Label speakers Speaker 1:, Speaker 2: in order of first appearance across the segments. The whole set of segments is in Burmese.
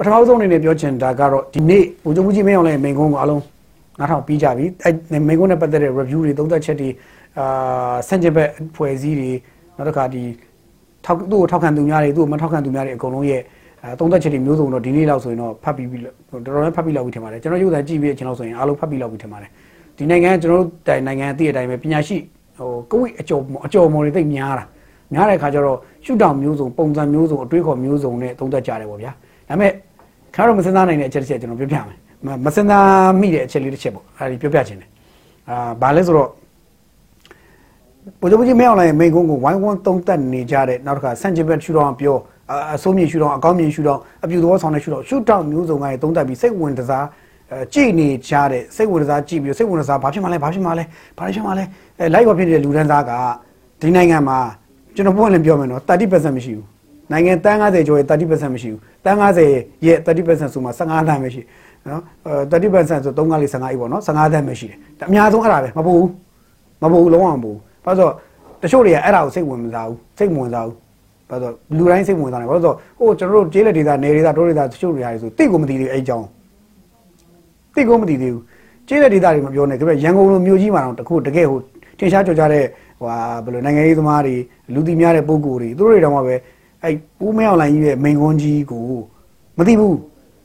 Speaker 1: ပထမဆုံးအနေနဲ့ပြောချင်တာကတော့ဒီနေ့ဗိုလ်ချုပ်မှုကြီးမင်းအောင်လှိုင်မိန်ကုန်းကိုအားလုံးနားထောင်ပြီးကြပြီအဲမိန်ကုန်းနဲ့ပတ်သက်တဲ့ review တွေသုံးသပ်ချက်တွေအာဆန့်ကျင်ဘက်ဖွဲ့စည်းတွေနောက်တစ်ခါဒီထောက်သူ့ကိုထောက်ခံသူများတွေသူ့ကိုမထောက်ခံသူများတွေအကုန်လုံးရဲ့အဲသုံးသက်ချက်တွေမျိုးစုံတော့ဒီနေ့လောက်ဆိုရင်တော့ဖတ်ပြီးပြီတော်တော်လေးဖတ်ပြီးလောက်ပြီထင်ပါတယ်ကျွန်တော်ရုပ်သံကြည့်ပြီးအချိန်လောက်ဆိုရင်အားလုံးဖတ်ပြီးလောက်ပြီထင်ပါတယ်ဒီနိုင်ငံကျွန်တော်တို့တိုင်နိုင်ငံအသည့်အတိုင်းပဲပညာရှိဟိုကိုဝိအကျော်အကျော်မော်တွေသိများတာများတဲ့အခါကျတော့ရှုထောင်မျိုးစုံပုံစံမျိုးစုံအတွေးခေါ်မျိုးစုံနဲ့သုံးသက်ကြတယ်ပေါ့ဗျာဒါပေမဲ့ ခါတော့မစင်သားနိုင်တဲ့အချက်တစ်ချက်ကျွန်တော်ပြောပြမယ်မစင်သားမိတဲ့အချက်လေးတစ်ချက်ပေါ့အဲဒီပြောပြခြင်းတယ်အာဘာလဲဆိုတော့ဘုရားကြီးမင်းအောင်လိုက်မိန်ကုန်းကိုဝိုင်းဝန်းသုံးသက်နေကြတဲ့နောက်တစ်ခါဆန့်ကျင်ဘက်ရှုထောင်ပြောအစိုးမြင့်ရှုထောင်အကောင်းမြင့်ရှုထောင်အပြူသဘောဆောင်တဲ့ရှုထောင်ရှုထောင်မျိုးစုံကနေသုံးသက်ပြီးစိတ်ဝင်တစားကြည်နေကြတဲ့စိတ်ဝင်စားကြည်ပြီးစိတ်ဝင်စားဘာဖြစ်မှလဲဘာဖြစ်မှလဲဘာဖြစ်မှလဲအဲလိုက်ပါဖြစ်နေတဲ့လူတန်းစားကဒီနိုင်ငံမှာကျွန်တော်ပွင့်လင်းပြောမယ်နော်30%မရှိဘူး နိုင်ငံတန်း90ကျော်ရဲ့30%မရှိဘူးတန်း90ရဲ့30%ဆိုမှ15တန်းပဲရှိနော်အဲ30%ဆို3ကလေး15အိပေါ့နော်15တန်းပဲရှိတယ်အများဆုံးအဲ့ဒါပဲမပူဘူးမပူဘူးလုံးဝမပူဘူးဘာလို့ဆိုတချို့တွေကအဲ့ဒါကိုစိတ်ဝင်မစားဘူးစိတ်မဝင်စားဘူးဘာလို့လူတိုင်းစိတ်ဝင်စားတယ်ဘာလို့ဆိုဟိုကျွန်တော်တို့ကျေးလက်ဒေတာနယ်ဒေတာတိုးဒေတာတချို့တွေဟာဆိုတိတ်ကိုမသိသေးဘူးအဲ့အကြောင်းတိတ်ကိုမသိသေးဘူးကျေးလက်ဒေတာတွေမပြောနဲ့ကြည့်ရန်ကုန်လိုမြို့ကြီးမှာတော့တခုတကယ်ဟိုထင်ရှားကြော်ကြတဲ့ဟိုဘယ်လိုနိုင်ငံရေးသမားတွေလူသိများတဲ့ပုံကိုယ်တွေသူတို့တွေတောင်မှပဲ အဲ့ဦးမင်းအောင်လိုင်းကြီးရဲ့မိန်ကွန်းကြီးကိုမသိဘူး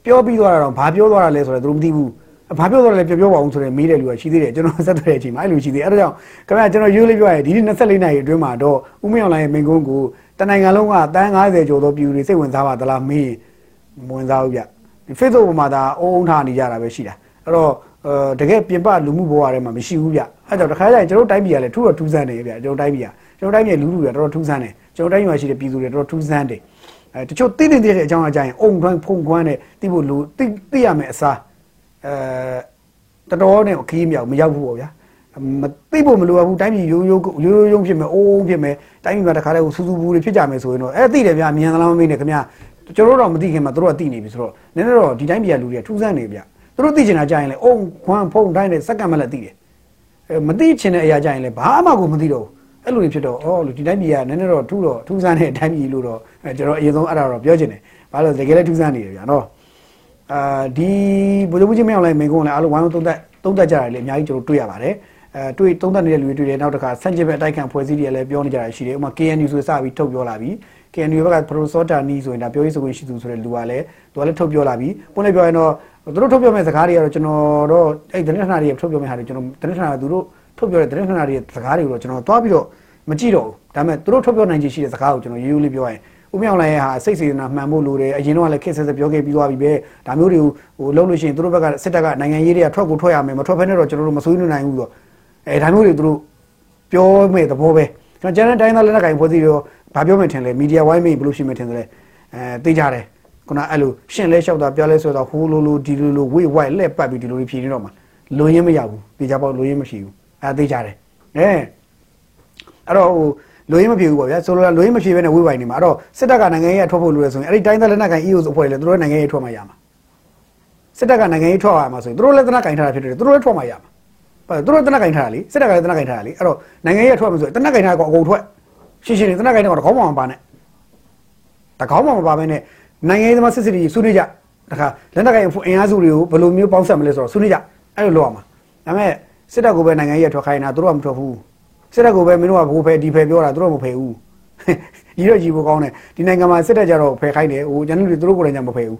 Speaker 1: ပြောပြီးသွားတာတော့ဘာပြောသွားတာလဲဆိုတော့သူတို့မသိဘူးဘာပြောတော့လဲပြောပြောပါအောင်ဆိုတော့မေးတယ်လူကရှိသေးတယ်ကျွန်တော်ဆက်သွယ်တဲ့အချိန်မှာအဲ့လိုရှိသေးတယ်အဲ့ဒါကြောင့်ခင်ဗျာကျွန်တော်ရိုးလေးပြောရရင်ဒီနေ့24နာရီအတွင်းမှာတော့ဦးမင်းအောင်လိုင်းရဲ့မိန်ကုန်းကိုတနိုင်ငံလုံးကတန်း90ကျော်သောပြည်သူတွေစိတ်ဝင်စားပါသလားမေးမဝင်စားဘူးဗျဒီ Facebook ပေါ်မှာဒါအုံအုံထားနေကြတာပဲရှိတာအဲ့တော့တကယ်ပြင်ပလူမှုဘဝထဲမှာမရှိဘူးဗျအဲ့ကြောင့်တခါကျရင်ကျွန်တော်တိုင်းပြည်ကလည်းထူတော့ထူးဆန်းတယ်ဗျကျွန်တော်တိုင်းပြည်ကကျွန်တော်တိုင်းပြည်လူလူတွေတော်တော်ထူးဆန်းတယ် ကျွန်တော်တိုင်းပြည်မှာရှိတဲ့ပြည်သူတွေတော်တော်ထူးဆန်းတယ်အဲတချို့သိနေတဲ့အကြောင်းအကြရင်အုံထွန်းဖုံကွမ်းတဲ့သိဖို့လူသိသိရမယ်အစားအဲတတော်နဲ့ခီးမြောက်မရောက်ဘူးပေါ့ဗျာမသိဖို့မလိုဘူးတိုင်းပြည်ရိုးရိုးရိုးရိုးရုံဖြစ်မယ်အိုးအိုးဖြစ်မယ်တိုင်းပြည်မှာတခါတည်းဟိုစူးစူးဘူးတွေဖြစ်ကြမယ်ဆိုရင်တော့အဲသိတယ်ဗျာမြန်သလားမမေးနဲ့ခင်ဗျာကျွန်တော်တို့တော့မသိခင်မှာတို့ကသိနေပြီဆိုတော့နည်းနည်းတော့ဒီတိုင်းပြည်ကလူတွေကထူးဆန်းနေဗျာသူတို့သိချင်တာကြာရင်လေအုံခွန်းဖုံတိုင်းနဲ့စက္ကန့်မှလည်းသိတယ်အဲမသိချင်တဲ့အရာကြာရင်လေဘာမှကိုမသိတော့ဘူး အဲ့လိုဖြစ်တော့အော်လူဒီတိုင်းပြည်ကနည်းနည်းတော့ထူးတော့ထူးဆန်းတဲ့အတိုင်းပြည်လို့တော့ကျွန်တော်အရင်ဆုံးအဲ့ဒါတော့ပြောချင်တယ်ဘာလို့တကယ်လည်းထူးဆန်းနေတယ်ဗျာနော်အာဒီဘုရားဘူးကြီးမင်းအောင်လိုက်မိန်ကုန်းလည်းအားလုံးဝိုင်းဝန်းသုံးသက်သုံးသက်ကြတယ်လေအများကြီးကျွန်တော်တွေ့ရပါတယ်အဲတွေ့သုံးသက်နေတဲ့လူတွေတွေ့တယ်နောက်တစ်ခါဆန့်ကျင်ဘက်အတိုက်ခံဖွဲ့စည်းတွေလည်းပြောနေကြတာရှိတယ်ဥပမာ KNU ဆိုစပြီးထုတ်ပြောလာပြီ KNU ဘက်က Professor Tani ဆိုရင်ဒါပြောရေးဆိုခွင့်ရှိသူဆိုတဲ့လူကလည်းသူကလည်းထုတ်ပြောလာပြီပုံနဲ့ပြောရင်တော့သူတို့ထုတ်ပြောမဲ့စကားတွေကတော့ကျွန်တော်တော့အဲ့ဒနဌာနတွေထုတ်ပြောမဲ့ဟာတွေကျွန်တော်ဒနဌာနသူတို့ ထုတ်ပြောတဲ့ဒနဌာနတွေစကားတွေကိုတော့ကျွန်တော်သွားပြီးတော့မကြည့်တော့ဘူးဒါပေမဲ့သူတို့ထုတ်ပြောနိုင်ချေရှိတဲ့စကားကိုကျွန်တော်ရိုးရိုးလေးပြောရင်ဦးမြောင်လိုင်းရဲ့ဟာစိတ်စေတနာမှန်ဖို့လိုတယ်အရင်တော့လည်းခက်ဆက်ဆက်ပြောခဲ့ပြီးသွားပြီပဲဒါမျိုးတွေကိုဟိုလုံးလို့ရှိရင်သူတို့ဘက်ကစစ်တပ်ကနိုင်ငံရေးတွေကထွက်ကိုထွက်ရမယ်မထွက်ဖက်နဲ့တော့ကျွန်တော်တို့မဆွေးနွေးနိုင်ဘူးဆိုတော့အဲဒါမျိုးတွေသူတို့ပြောမဲ့သဘောပဲကျွန်တော်ကျန်တဲ့တိုင်းသားလက်နက်ကင်ဖွဲ့စည်းတော့ဘာပြောမှထင်လဲမီဒီယာဝိုင်းမေးဘယ်လိုရှိမှထင်တယ်လဲအဲသိကြတယ်ခုနအဲ့လိုရှင့်လဲလျှောက်တာပြောလဲဆိုတော့ဟိုလိုလိုဒီလိုလိုဝေးဝိုက်လက်ပတ်ပြီးဒီလိုဖြေနေတော့မှလိုရင်းမရဘူးတေချာပေါ့လိုရင်းမရှိဘူး အဲသိကြတယ်အဲအဲ့တော့ဟိုလိုရင်းမဖြေဘူးပေါ့ဗျာဆိုလိုတာလိုရင်းမဖြေဘဲနဲ့ဝေးဝိုက်နေမှာအဲ့တော့စစ်တပ်ကနိုင်ငံရေးထွက်ဖို့လိုရဆိုရင်အဲ့ဒီတိုင်းသားလက်နက်ကိုင် EOS အဖွဲ့လေသူတို့နိုင်ငံရေးထွက်မှရမှာစစ်တပ်ကနိုင်ငံရေးထွက်ရမှာဆိုရင်သူတို့လည်းတနက်ကင်ထားတာဖြစ်တယ်သူတို့လည်းထွက်မှရမှာဘာသူတို့တနက်ကင်ထားတာလေစစ်တပ်ကလည်းတနက်ကင်ထားတာလေအဲ့တော့နိုင်ငံရေးထွက်မှာဆိုရင်တနက်ကင်ထားကောအကုန်ထွက်ရှင်းရှင်းလေးတနက်ကင်ထားကောတကောင်းမှမပါနဲ့တကောင်းမှမပါဘဲနဲ့နိုင်ငံရေးသမားစစ်စစ်တွေဆွေးနွေးကြတခါလက်နက်ကင်အင်အားစုတွေကိုဘယ်လိုမျိုးပေါင်းဆက်မလဲဆိုတော့ဆွေးနွေးကြအဲ့လိုလုပ်ရမှာဒါပေမဲ့ စစ်တပ်ကပဲနိုင်ငံရေးထွက်ခိုင်းတာသူတို့ကမထွက်ဘူးစစ်တပ်ကပဲမင်းတို့ကဘိုးဖဲဒီဖဲပြောတာသူတို့မဖဲဘူးကြီးတော့ကြီးဖို့ကောင်းတယ်ဒီနိုင်ငံမှာစစ်တပ်ကြတော့ဖဲခိုင်းတယ်ဟိုကျွန်တော်တို့သူတို့ကိုယ်တိုင်ကမဖဲဘူး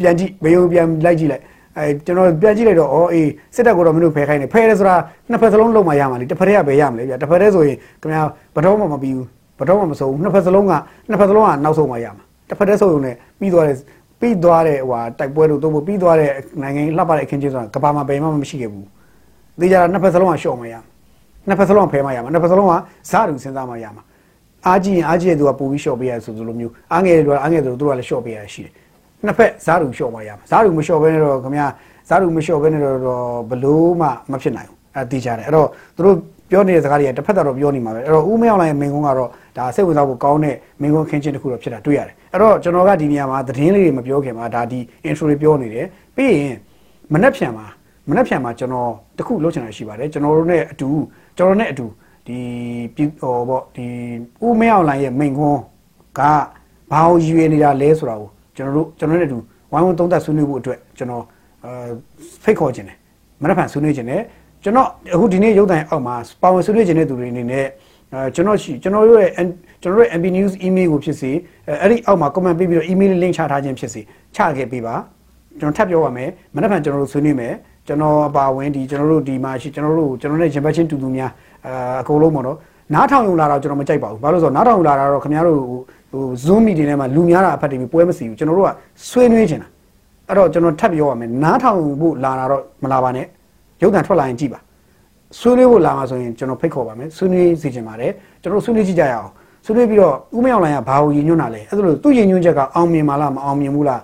Speaker 1: ပြန်ကြည့်ဘယ်လိုပြန်လိုက်ကြည့်လိုက်အဲကျွန်တော်ပြန်ကြည့်လိုက်တော့အော်အေးစစ်တပ်ကတော့မင်းတို့ဖဲခိုင်းတယ်ဖဲတယ်ဆိုတာနှစ်ဖက်စလုံးလုံးမရမှာလေတစ်ဖက်ကပဲရမှာလေဗျတစ်ဖက်တည်းဆိုရင်ခင်ဗျာဘတော်မှမပြီးဘူးဘတော်မှမဆုံးဘူးနှစ်ဖက်စလုံးကနှစ်ဖက်စလုံးကနောက်ဆုံးမှရမှာတစ်ဖက်တည်းဆိုရင်လည်းပြီးသွားတယ်ပြီးသွားတဲ့ဟိုတိုက်ပွဲလို့တော့ပြီးသွားတဲ့နိုင်ငံလှပတဲ့အခင်းချင်းဆိုတာကဘာမှဘယ်မှမရှိခဲ့ဘူး သိကြတာနှစ်ဖက်စလုံးကရှော့မရနှစ်ဖက်စလုံးကဖဲမရမှာနှစ်ဖက်စလုံးကဇာတူစဉ်းစားမှရမှာအားကြီးရင်အားကြီးတဲ့သူကပိုပြီးရှော့ပေးရဆိုလိုမျိုးအားငယ်တဲ့သူကအားငယ်တဲ့သူတို့ကလည်းရှော့ပေးရရှိတယ်နှစ်ဖက်ဇာတူရှော့မှရမှာဇာတူမရှော့ဘဲနဲ့တော့ခင်ဗျာဇာတူမလျှော့ဘဲနဲ့တော့ဘလို့မှမဖြစ်နိုင်ဘူးအဲသိကြတယ်အဲ့တော့သူတို့ပြောနေတဲ့စကားတွေကတစ်ဖက်တော့ပြောနေမှာပဲအဲ့တော့ဦးမင်းအောင်လိုင်းမင်းကုန်းကတော့ဒါစိတ်ဝင်စားဖို့ကောင်းတဲ့မင်းကုန်းခင်းချင်းတစ်ခုတော့ဖြစ်တာတွေ့ရတယ်အဲ့တော့ကျွန်တော်ကဒီနေရာမှာသတင်းလေးတွေမပြောခင်မှာဒါဒီ intro တွေပြောနေတယ်ပြီးရင်မနှက်ဖြန်မှာ မနေ့ပြန်မှာကျွန်တော်တခုလုပ်ချင်တာရှိပါတယ်ကျွန်တော်တို့ ਨੇ အတူကျွန်တော်နဲ့အတူဒီဟိုပေါ့ဒီဦးမင်းအောင်လိုင်းရဲ့မိန်ခွန်းကဘာကိုယူရနေတာလဲဆိုတာကိုကျွန်တော်တို့ကျွန်တော်နဲ့အတူဝိုင်းဝန်းသုံးသပ်ဆွေးနွေးဖို့အတွက်ကျွန်တော်အဲဖိတ်ခေါ်ခြင်းတယ်မနေ့ပြန်ဆွေးနွေးခြင်းတယ်ကျွန်တော်အခုဒီနေ့ရုပ်သံအောက်မှာပါဝင်ဆွေးနွေးခြင်းတဲ့သူတွေအနေနဲ့အဲကျွန်တော်ရှိကျွန်တော်ရဲ့ကျွန်တော်ရဲ့ MP News email ကိုဖြစ်စေအဲ့ဒီအောက်မှာ comment ပေးပြီးတော့ email link ချထားခြင်းဖြစ်စေချခဲ့ပေးပါကျွန်တော်ထပ်ပြောပါမယ်မနေ့ပြန်ကျွန်တော်တို့ဆွေးနွေးမယ် ကျွန်တော်အပါဝင်ဒီကျွန်တော်တို့ဒီမှာရှိကျွန်တော်တို့ကျွန်တော်နဲ့ရင်ဘတ်ချင်းတူတူများအာအကုန်လုံးပေါ့နော်နားထောင်ယူလာတော့ကျွန်တော်မကြိုက်ပါဘူးဘာလို့ဆိုတော့နားထောင်ယူလာတာတော့ခင်ဗျားတို့ဟို Zoom meeting ထဲမှာလူများတာအဖက်တွေပွဲမစီဘူးကျွန်တော်တို့ကဆွေးနွေးချင်တာအဲ့တော့ကျွန်တော်ထပ်ပြောရမယ်နားထောင်ဖို့လာတာတော့မလာပါနဲ့ရုပ်သံထွက်လာရင်ကြည့်ပါဆွေးနွေးဖို့လာမှာဆိုရင်ကျွန်တော်ဖိတ်ခေါ်ပါမယ်ဆွေးနွေးစီချင်ပါတယ်ကျွန်တော်ဆွေးနွေးကြည့်ကြရအောင်ဆွေးနွေးပြီးတော့ဥမရောက်လိုင်းကဘာကိုရည်ညွှန်းတာလဲအဲ့ဒါလို့သူ့ရည်ညွှန်းချက်ကအောင်မြင်မှာလားမအောင်မြင်ဘူးလား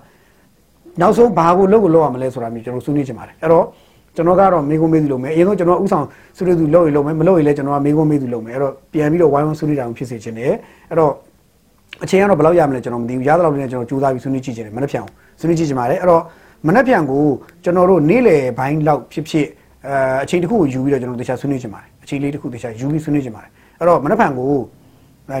Speaker 1: နောက်ဆုံးဘာကိုလုပ်ကိုလုပ်ရမလဲဆိုတာမျိုးကျွန်တော်ဆွေးနွေးချင်ပါတယ်အဲ့တော့ကျွန်တော်ကတော့မေးခွန်းမေးသူလုပ်မယ်အရင်ဆုံးကျွန်တော်ဥဆောင်ဆွေးနွေးသူလုပ်ရင်လုပ်မယ်မလုပ်ရင်လည်းကျွန်တော်ကမေးခွန်းမေးသူလုပ်မယ်အဲ့တော့ပြန်ပြီးတော့ဝိုင်းဝန်းဆွေးနွေးတာဖြစ်စေချင်တယ်အဲ့တော့အချိန်ကတော့ဘယ်လောက်ရမလဲကျွန်တော်မသိဘူးရသလောက်လည်းကျွန်တော်ကြိုးစားပြီးဆွေးနွေးကြည့်ချင်တယ်မနှက်ဖြန်ဆွေးနွေးကြည့်ချင်ပါတယ်အဲ့တော့မနှက်ဖြန်ကိုကျွန်တော်တို့နေ့လယ်ပိုင်းလောက်ဖြစ်ဖြစ်အဲအချိန်တစ်ခုကိုယူပြီးတော့ကျွန်တော်တခြားဆွေးနွေးချင်ပါတယ်အချိန်လေးတစ်ခုတခြားယူပြီးဆွေးနွေးချင်ပါတယ်အဲ့တော့မနှက်ဖြန်ကို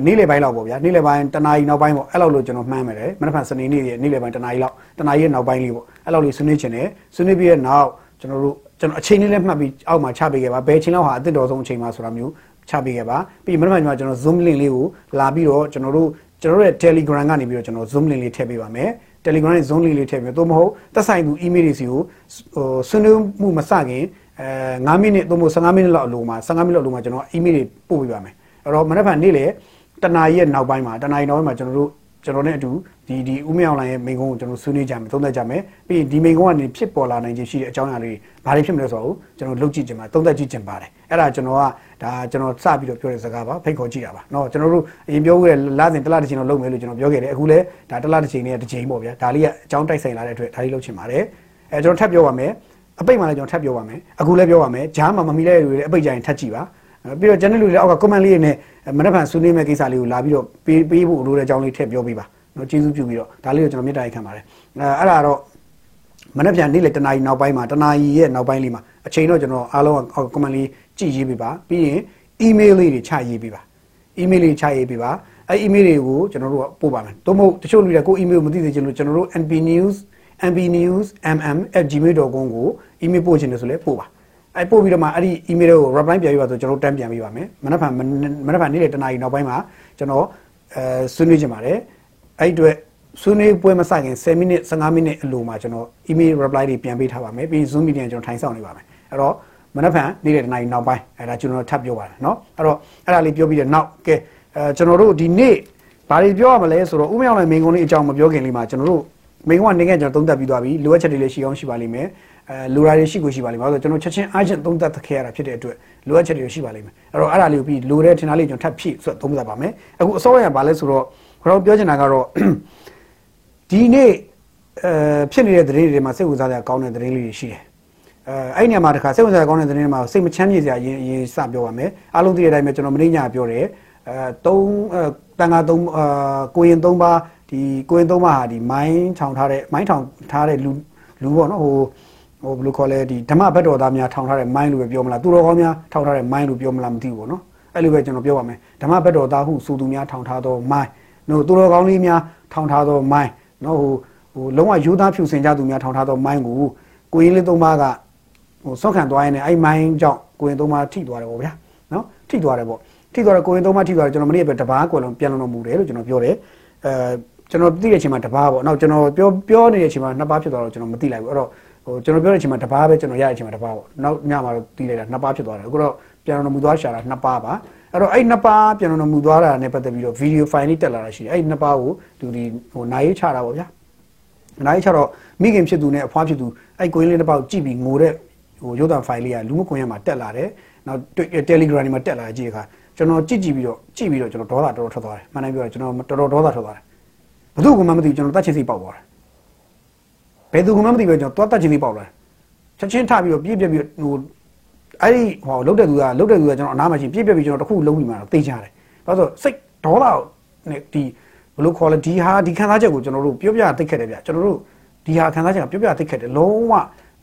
Speaker 1: နေ့လယ်ပိုင်းလောက်ပေါ့ဗျာနေ့လယ်ပိုင်းတနာရီနောက်ပိုင်းပေါ့အဲ့လောက်လို့ကျွန်တော်မှန်းမယ်တယ်မနှက်ဖြန်စနေနေ့ရဲ့နေ့လယ်ပိုင်းတနာရီလောက်တနာရီရဲ့နောက်ပိုင်းလေးပေါ့အဲ့လောက်လေးဆွေးနွေးချင်တယ်ဆွေးနွေးပြီးတဲ့နောက်ကျွန်တော်တို့ကျွန်တော်အချိန်လေးလည်းမှတ်ပြီးအောက်မှာချပေးခဲ့ပါဘယ်အချိန်လောက်ဟာအသစ်တော်ဆုံးအချိန်မှာဆိုတာမျိုးချပေးခဲ့ပါပြီးမနှက်ဖြန်ကျွန်တော် Zoom link လေးကိုလာပြီးတော့ကျွန်တော်တို့ကျွန်တော်တို့ရဲ့ Telegram ကနေပြီးတော့ကျွန်တော် Zoom link လေးထည့်ပေးပါမယ် Telegram နဲ့ Zoom link လေးထည့်ပြီးတော့သို့မဟုတ်သက်ဆိုင်သူ email တွေစီကိုဟိုဆွေးနွေးမှုမစခင်အဲ9မိနစ်သို့မဟုတ်15မိနစ်လောက်အလိုမှာ15မိနစ်လောက်အလိုမှာကျွန်တော် email တွေပို့ပေးပါမယ်အဲ့တော့မနေ့ကနေ့လေ တနာရီရဲ့နောက်ပိုင်းမှာတနာရီနောက်ပိုင်းမှာကျွန်တော်တို့ကျွန်တော်နဲ့အတူဒီဒီဦးမြောင်လိုင်းရဲ့မိန်ကုန်းကိုကျွန်တော်ဆွေးနွေးကြမယ်သုံးသပ်ကြမယ်ပြီးရင်ဒီမိန်ကုန်းကနေဖြစ်ပေါ်လာနိုင်ခြင်းရှိတဲ့အကြောင်းအရာလေးဘာတွေဖြစ်မလဲဆိုတော့ကျွန်တော်လုပ်ကြည့်ကြမှာသုံးသပ်ကြည့်ကြပါတယ်အဲ့ဒါကျွန်တော်ကဒါကျွန်တော်စပြီးတော့ပြောတဲ့စကားပါဖိတ်ခေါ်ကြည့်တာပါเนาะကျွန်တော်တို့အရင်ပြောခဲ့တဲ့လစဉ်တစ်လတစ်ချိန်တော့လုပ်မယ်လို့ကျွန်တော်ပြောခဲ့တယ်အခုလည်းဒါတစ်လတစ်ချိန်နဲ့တစ်ချိန်ပေါ့ဗျာဒါလေးကအကြောင်းတိုက်ဆိုင်လာတဲ့အတွက်ဒါလေးလုပ်ချင်ပါတယ်အဲကျွန်တော်ထပ်ပြောပါမယ်အပိတ်မှလည်းကျွန်တော်ထပ်ပြောပါမယ်အခုလည်းပြောပါမယ်ဂျားမှာမမီတဲ့လူတွေလည်းအပိတ်ကြရင်ထပ်ကြည့်ပါ ပြီးတော့ channel လူတွေလည်းအောက်က comment လေးနဲ့မနေ့ကဆွေးနွေးမဲ့ကိစ္စလေးကိုလာပြီးတော့ပေးပေးဖို့လိုတဲ့အကြောင်းလေးထည့်ပြောပေးပါနော်ကျေးဇူးပြုပြီးတော့ဒါလေးကိုကျွန်တော်မေတ္တာရက်ခံပါတယ်အဲအဲ့ဒါတော့မနေ့ပြန်နေ့လေတနာရီနောက်ပိုင်းမှာတနာရီရဲ့နောက်ပိုင်းလေးမှာအချိန်တော့ကျွန်တော်အားလုံးအောက် comment လေးကြည့်ရေးပေးပါပြီးရင် email လေးတွေချရေးပေးပါ email လေးချရေးပေးပါအဲ email တွေကိုကျွန်တော်တို့ပို့ပါမယ်သို့မဟုတ်တချို့လူတွေကို email မသိသေးချင်လို့ကျွန်တော်တို့ nbnews mbnewsmm@gmail.com ကို email ပို့ချင်တယ်ဆိုလဲပို့ပါ အဲပို့ပြီးတော့မှအဲ့ဒီ email ကို reply ပြန်ပြီးပါဆိုကျွန်တော်တန်းပြန်ပေးပါမယ်မနက်ဖြန်မနက်ဖြန်နေ့လေတနာရီနောက်ပိုင်းမှာကျွန်တော်အဲဆွေးနွေးချင်ပါတယ်အဲ့အတွက်ဆွေးနွေးပွဲမစခင်10မိနစ်15မိနစ်အလိုမှာကျွန်တော် email reply တွေပြန်ပေးထားပါမယ်ပြီး Zoom meeting ကျွန်တော်ထိုင်ဆောင်နေပါမယ်အဲ့တော့မနက်ဖြန်နေ့လေတနာရီနောက်ပိုင်းအဲ့ဒါကျွန်တော်ထပ်ပြောပါတယ်เนาะအဲ့တော့အဲ့ဒါလေးပြောပြီးတဲ့နောက်ကဲအဲကျွန်တော်တို့ဒီနေ့ဘာတွေပြောရမလဲဆိုတော့ဥမရောက်တဲ့မိန်ကုန်းလေးအကြောင်းမပြောခင်လေးမှာကျွန်တော်တို့မိန်ကုန်းကနေကကျွန်တော်သုံးသပ်ပြီးသွားပြီလိုအပ်ချက်တွေလည်းရှိအောင်ရှိပါလိမ့်မယ် အဲလိုရာတွေရှိကိုရှိပါလိမ့်မယ်။ဘာလို့လဲဆိုတော့ကျွန်တော်ချက်ချင်းအားချက်သုံးသပ်ခဲ့ရတာဖြစ်တဲ့အတွက်လိုအပ်ချက်တွေရှိပါလိမ့်မယ်။အဲ့တော့အဲ့ဒါလေးကိုပြီးလိုတဲ့ထင်တာလေးကျွန်တော်ထပ်ဖြည့်ဆိုသုံးသပ်ပါမယ်။အခုအစောရံဘာလဲဆိုတော့ကျွန်တော်ပြောချင်တာကတော့ဒီနေ့အဲဖြစ်နေတဲ့သတင်းတွေမှာစိတ်ဝင်စားစရာကောင်းတဲ့သတင်းလေးတွေရှိတယ်။အဲအဲ့ညမှာတခါစိတ်ဝင်စားစရာကောင်းတဲ့သတင်းတွေမှာစိတ်မချမ်းမြေ့စရာအရင်အရင်စပြောပါမယ်။အားလုံးသိတဲ့အတိုင်းပဲကျွန်တော်မနေ့ညပြောတယ်။အဲသုံးအဲတန်ခါသုံးအာကိုရင်သုံးပါဒီကိုရင်သုံးပါဟာဒီမိုင်းထောင်ထားတဲ့မိုင်းထောင်ထားတဲ့လူလူပေါ့နော်ဟို ဟိုဘယ်လိုခေါ်လဲဒီဓမ္မဘက်တော်သားများထောင်ထားတဲ့မိုင်းလို့ပဲပြောမလားသူတော်ကောင်းများထောင်ထားတဲ့မိုင်းလို့ပြောမလားမသိဘူးပေါ့နော်အဲ့လိုပဲကျွန်တော်ပြောပါမယ်ဓမ္မဘက်တော်သားဟုဆိုသူများထောင်ထားသောမိုင်းနော်သူတော်ကောင်းလေးများထောင်ထားသောမိုင်းနော်ဟိုဟိုလုံးဝယူသားဖြူစင်ကြသူများထောင်ထားသောမိုင်းကိုကိုရင်းလေးသုံးပါးကဟိုဆောက်ခံသွားရင်လည်းအဲ့မိုင်းကြောင့်ကိုရင်သုံးပါးထိသွားတယ်ပေါ့ဗျာနော်ထိသွားတယ်ပေါ့ထိသွားတော့ကိုရင်သုံးပါးထိသွားတယ်ကျွန်တော်မနေ့ကပဲတပားကွယ်လုံးပြန်လုံးမူတယ်လို့ကျွန်တော်ပြောတယ်အဲကျွန်တော်သိတဲ့အချိန်မှာတပားပေါ့နောက်ကျွန်တော်ပြောပြောနေတဲ့အချိန်မှာနှစ်ပါးဖြစ်သွားတော့ကျွန်တော်မသိလိုက်ဘူးအဲ့တော့ ဟိုကျွန်တော်ပြောတဲ့အချိန်မှာတပားပဲကျွန်တော်ရတဲ့အချိန်မှာတပားပေါ့နောက်ညမှာတော့တီးလိုက်တာနှစ်ပါးဖြစ်သွားတယ်အခုတော့ပြန်တော်မူသွားရှာတာနှစ်ပါးပါအဲ့တော့အဲ့နှစ်ပါးပြန်တော်မူသွားတာနဲ့ပတ်သက်ပြီးတော့ဗီဒီယိုဖိုင်လေးတက်လာတာရှိတယ်အဲ့နှစ်ပါးကိုသူဒီဟိုနိုင်ရေးချတာပေါ့ဗျာနိုင်ရေးချတော့မိခင်ဖြစ်သူနဲ့အဖွားဖြစ်သူအဲ့ကိုင်းလေးတစ်ပေါက်ကြည့်ပြီးငိုတဲ့ဟိုရုပ်သံဖိုင်လေးကလူမှုကွန်ရက်မှာတက်လာတယ်နောက် Telegram မှာတက်လာကြည့်ခါကျွန်တော်ကြည့်ကြည့်ပြီးတော့ကြည့်ပြီးတော့ကျွန်တော်ဒေါသတော်တော်ထွက်သွားတယ်မှန်တယ်ပြောရကျွန်တော်တော်တော်ဒေါသထွက်သွားတယ်ဘယ်သူကမှမသိကျွန်တော်တတ်ချင်စိတ်ပေါက်သွားတယ် ဘယ်သူကမှမသိပဲကျွန်တော်သွားတတ်ချင်စိတ်ပေါက်လာတယ်ချက်ချင်းထပြီးတော့ပြည့်ပြည့်ပြီးဟိုအဲ့ဒီဟိုလုတ်တဲ့သူကလုတ်တဲ့သူကကျွန်တော်အနားမှာရှိပြည့်ပြည့်ပြီးကျွန်တော်တခုလုံးပြီးမှတော့သိကြတယ်ဘာလို့ဆိုစိတ်ဒေါသနဲ့ဒီဘလို့ခေါ်လဲဒီဟာဒီခံစားချက်ကိုကျွန်တော်တို့ပြောပြသိခဲ့တယ်ဗျကျွန်တော်တို့ဒီဟာခံစားချက်ကပြောပြသိခဲ့တယ်လုံးဝ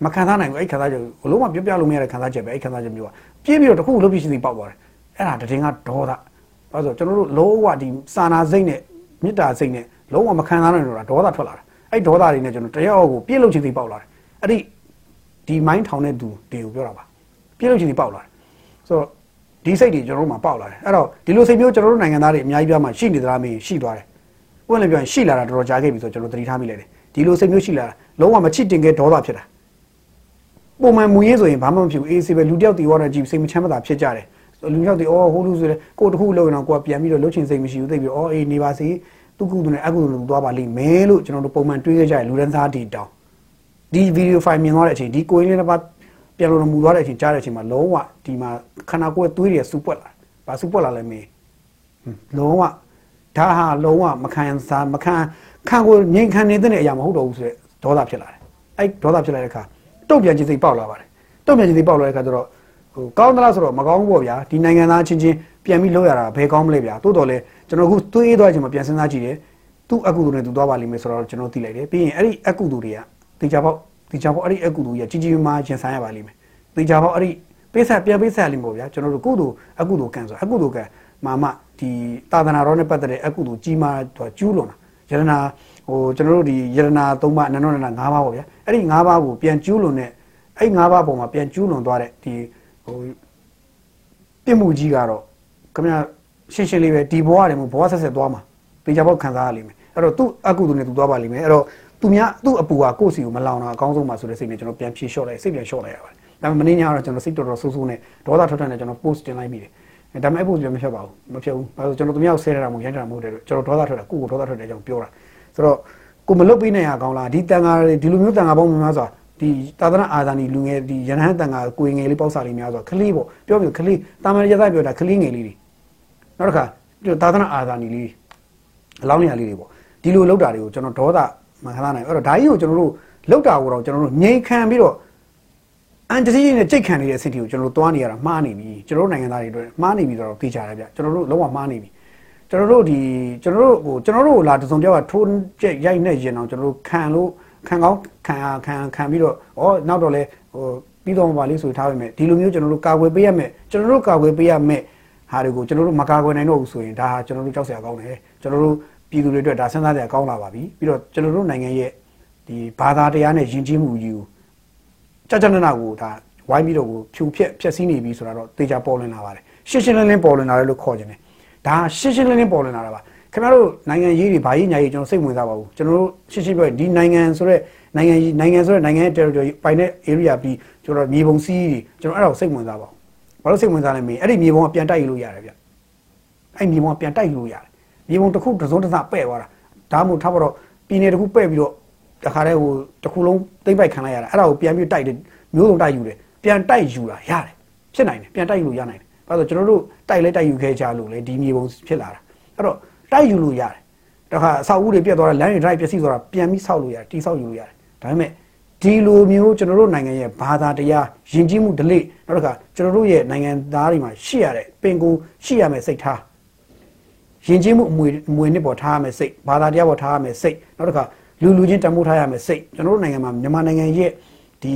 Speaker 1: မခံစားနိုင်ဘူးအဲ့ခံစားချက်ကိုလုံးဝပြောပြလို့မရတဲ့ခံစားချက်ပဲအဲ့ခံစားချက်မျိုးကပြည့်ပြီးတော့တခုလုံးပြီးရှိသေးပေါက်သွားတယ်အဲ့ဒါတည်င်းကဒေါသဘာလို့ဆိုကျွန်တော်တို့လုံးဝဒီစာနာစိတ်နဲ့မေတ္တာစိတ်နဲ့လုံးဝမခံစားနိုင်တော့တာဒေါသထွက်လာတာ အဲ့ဒေါသတွေနဲ့ကျွန်တော်တယောက်ကိုပြည့်လို့ချင်းစီပေါက်လာတယ်အဲ့ဒီဒီမိုင်းထောင်တဲ့သူတွေကိုပြောတာပါပြည့်လို့ချင်းစီပေါက်လာတယ်ဆိုတော့ဒီစိတ်တွေကျွန်တော်တို့မှာပေါက်လာတယ်အဲ့တော့ဒီလိုစိတ်မျိုးကျွန်တော်တို့နိုင်ငံသားတွေအများကြီးပြမှာရှိနေသလားမေးရှိသွားတယ်ဥပမာပြောရင်ရှိလာတာတော်တော်ကြာခဲ့ပြီဆိုတော့ကျွန်တော်သတိထားမိလိုက်တယ်ဒီလိုစိတ်မျိုးရှိလာတာလုံးဝမချစ်တင်ခဲ့ဒေါသဖြစ်တာပုံမှန်မူရေးဆိုရင်ဘာမှမဖြစ်ဘူးအေးစေပဲလူတယောက်တီဝါတာကြည့်စိတ်မချမ်းမသာဖြစ်ကြတယ်လူတယောက်တီအော်ဟိုလူဆိုလေကိုတခုလောက်ရင်တော့ကိုကပြန်ပြီးတော့လှုပ်ချင်စိတ်မရှိဘူးသိပြီးအော်အေးနေပါစေ သူကုသူနဲ့အကုသူနဲ့သွားပါလိမ့်မယ်လို့ကျွန်တော်တို့ပုံမှန်တွေးခဲ့ကြတယ်လူရန်သားတီတောင်းဒီဗီဒီယိုဖိုင်မြင်သွားတဲ့အချိန်ဒီကိုရင်းလေးတစ်ပါးပြန်လို့မူသွားတဲ့အချိန်ကြားတဲ့အချိန်မှာလုံးဝဒီမှာခန္ဓာကိုယ်သွေးတွေစူပွက်လာ။ဘာစူပွက်လာလဲမေး။လုံးဝဒါဟာလုံးဝမခံစားမခံခံကိုငြိမ်ခံနေတဲ့အရာမဟုတ်တော့ဘူးဆိုတဲ့ဒေါသဖြစ်လာတယ်။အဲ့ဒေါသဖြစ်လာတဲ့အခါတုတ်ပြန်ခြင်းစိတ်ပေါက်လာပါတယ်။တုတ်ပြန်ခြင်းစိတ်ပေါက်လာတဲ့အခါကျတော့ဟိုကောင်းသလားဆိုတော့မကောင်းဘူးပေါ့ဗျာ။ဒီနိုင်ငံသားချင်းချင်းပြန်ပြီးလောက်ရတာဘယ်ကောင်းမလဲဗျာ။တိုးတော်လဲ ကျွန်တော်အခုသွေးသွားခြင်းမပြန်စဉ်းစားကြည့်တယ်။သူ့အကုသိုလ်နဲ့သူသွားပါလိမ့်မယ်ဆိုတော့ကျွန်တော်သိလိုက်တယ်။ပြီးရင်အဲ့ဒီအကုသိုလ်တွေကတေချာပေါက်တေချာပေါက်အဲ့ဒီအကုသိုလ်ကြီးကြီးကြီးမားမားရင်ဆိုင်ရပါလိမ့်မယ်။တေချာပေါက်အဲ့ဒီပေးဆက်ပြန်ပေးဆက်လိမ့်မို့ဗျာကျွန်တော်တို့ကုသိုလ်အကုသိုလ်ကံဆိုအကုသိုလ်ကံမာမဒီသာသနာတော်နဲ့ပတ်သက်တဲ့အကုသိုလ်ကြီးမားတော့ကျူးလွန်တာယရနာဟိုကျွန်တော်တို့ဒီယရနာ၃ပါးအနန္တရဏ၅ပါးပေါ့ဗျာအဲ့ဒီ၅ပါးကိုပြန်ကျူးလွန်တဲ့အဲ့၅ပါးပုံမှာပြန်ကျူးလွန်သွားတဲ့ဒီဟိုပြစ်မှုကြီးကတော့ခင်ဗျာ ရှင်းရှင်းလေးပဲဒီဘဝတွေမှာဘဝဆက်ဆက်သွားမှာတေချာပေါက်ခံစားရလိမ့်မယ်အဲ့တော့သူ့အကုသိုလ်နဲ့သူသွားပါလိမ့်မယ်အဲ့တော့သူများသူ့အပူကကိုယ့်စီကိုမလောင်တာအကောင်းဆုံးပါဆိုတဲ့စိတ်နဲ့ကျွန်တော်ပြန်ဖြေလျှော့လိုက်စိတ်ပြန်လျှော့လိုက်ရပါတယ်ဒါပေမဲ့မနေ့ညကတော့ကျွန်တော်စိတ်တော်တော်ဆိုးဆိုးနဲ့ဒေါသထွက်ထွက်နဲ့ကျွန်တော် post တင်လိုက်မိတယ်ဒါပေမဲ့အဲ့ post ပြန်မဖြတ်ပါဘူးမဖြတ်ဘူးဘာလို့ကျွန်တော်သူများကိုဆဲရတာမဟုတ်ရိုက်တာမဟုတ်တယ်ကျွန်တော်ဒေါသထွက်တာကိုကိုဒေါသထွက်တယ်ကြောင့်ပြောတာဆိုတော့ကိုမလုတ်ပေးနိုင်ရကောင်းလားဒီတန်ဃာဒီလိုမျိုးတန်ဃာပေါင်းများစွာဒီသာသနာအာဇာနည်လူငယ်ဒီရဟန်းတန်ဃာကိုငယ်လေးပေါက်စာလေးများစွာခလေးပေါ့ပြောပြီးခလေးတာမန်ရသပြောတာခလေးငယ်လေးတွေ နောက်တစ်ခါသာသနာအာဇာနည်လေးအလောင်းနေရာလေးတွေပေါ့ဒီလိုလောက်တာတွေကိုကျွန်တော်ဒေါသမခံနိုင်အဲ့တော့ဒါကြီးကိုကျွန်တော်တို့လောက်တာကိုတော့ကျွန်တော်တို့ငြိမ်ခံပြီးတော့အန်တစီနဲ့ကြိတ်ခံနေတဲ့စိတ်တွေကိုကျွန်တော်တို့သွားနေရတာမှားနေပြီကျွန်တော်တို့နိုင်ငံသားတွေအတွက်မှားနေပြီတော့သိကြတယ်ဗျကျွန်တော်တို့လုံးဝမှားနေပြီကျွန်တော်တို့ဒီကျွန်တော်တို့ဟိုကျွန်တော်တို့လာတစုံပြောကထိုးကျက်ရိုက်နေရင်တော့ကျွန်တော်တို့ခံလို့ခံကောင်းခံခံခံပြီးတော့ဩနောက်တော့လဲဟိုပြီးတော့ပါလေးဆိုထားပါမယ်ဒီလိုမျိုးကျွန်တော်တို့ကာကွယ်ပေးရမယ်ကျွန်တော်တို့ကာကွယ်ပေးရမယ် ဟာတွေကိုကျွန်တော်တို့မကာကွယ်နိုင်တော့ဘူးဆိုရင်ဒါဟာကျွန်တော်တို့ကြောက်စရာကောင်းတယ်ကျွန်တော်တို့ပြည်သူတွေအတွက်ဒါစဉ်းစားစရာကောင်းလာပါပြီပြီးတော့ကျွန်တော်တို့နိုင်ငံရဲ့ဒီဘာသာတရားနဲ့ယဉ်ကျေးမှုကြီးကိုကြကြနနာကိုဒါဝိုင်းပြီးတော့ကိုဖြူဖြက်ဖြက်စီးနေပြီဆိုတာတော့တေချာပေါ်လွင်လာပါတယ်ရှင်းရှင်းလင်းလင်းပေါ်လွင်လာတယ်လို့ခေါ်ခြင်းတယ်ဒါရှင်းရှင်းလင်းလင်းပေါ်လွင်လာတာပါခင်ဗျားတို့နိုင်ငံရေးတွေဘာရေးညာရေးကျွန်တော်စိတ်ဝင်စားပါဘူးကျွန်တော်တို့ရှင်းရှင်းပြောရင်ဒီနိုင်ငံဆိုရက်နိုင်ငံနိုင်ငံဆိုရက်နိုင်ငံရဲ့ territory ပိုင်တဲ့ area ပြီးကျွန်တော်မြေပုံစီးတွေကျွန်တော်အဲ့ဒါကိုစိတ်ဝင်စားပါဘူး ဘာလို့စိတ်ဝင်စားလဲမေးအဲ့ဒီမြေပုံကပြန်တိုက်လို့ရတယ်ဗျအဲ့မြေပုံကပြန်တိုက်လို့ရတယ်မြေပုံတစ်ခုတစ်စုံတစ်စပဲ့သွားတာဒါမှမဟုတ်ထားပါတော့ပြည်နယ်တစ်ခုပဲ့ပြီးတော့တခါတည်းဟိုတစ်ခုလုံးသိမ့်ပိုက်ခံလိုက်ရတာအဲ့ဒါကိုပြန်ပြီးတိုက်တယ်မျိုးစုံတိုက်ယူတယ်ပြန်တိုက်ယူတာရတယ်ဖြစ်နိုင်တယ်ပြန်တိုက်ယူလို့ရနိုင်တယ်ဘာလို့ကျွန်တော်တို့တိုက်လဲတိုက်ယူခဲ့ကြလို့လေဒီမြေပုံဖြစ်လာတာအဲ့တော့တိုက်ယူလို့ရတယ်တခါအဆောက်အဦတွေပြတ်သွားတာလမ်းတွေ drive ပျက်စီးသွားတာပြန်ပြီးဆောက်လို့ရတယ်တိဆောက်ယူလို့ရတယ်ဒါပေမဲ့ ဒီလိုမျိုးကျွန်တော်တို့နိုင်ငံရဲ့ဘာသာတရားယဉ်ကျေးမှုဓလေ့နောက်တစ်ခါကျွန်တော်တို့ရဲ့နိုင်ငံသားတွေမှာရှိရတဲ့ပင်ကိုရှိရမယ့်စိတ်ထားယဉ်ကျေးမှုအမွေအမွေနှစ်ပေါ်ထားရမယ့်စိတ်ဘာသာတရားပေါ်ထားရမယ့်စိတ်နောက်တစ်ခါလူလူချင်းတမိုးထားရမယ်စိတ်ကျွန်တော်တို့နိုင်ငံမှာမြန်မာနိုင်ငံရဲ့ဒီ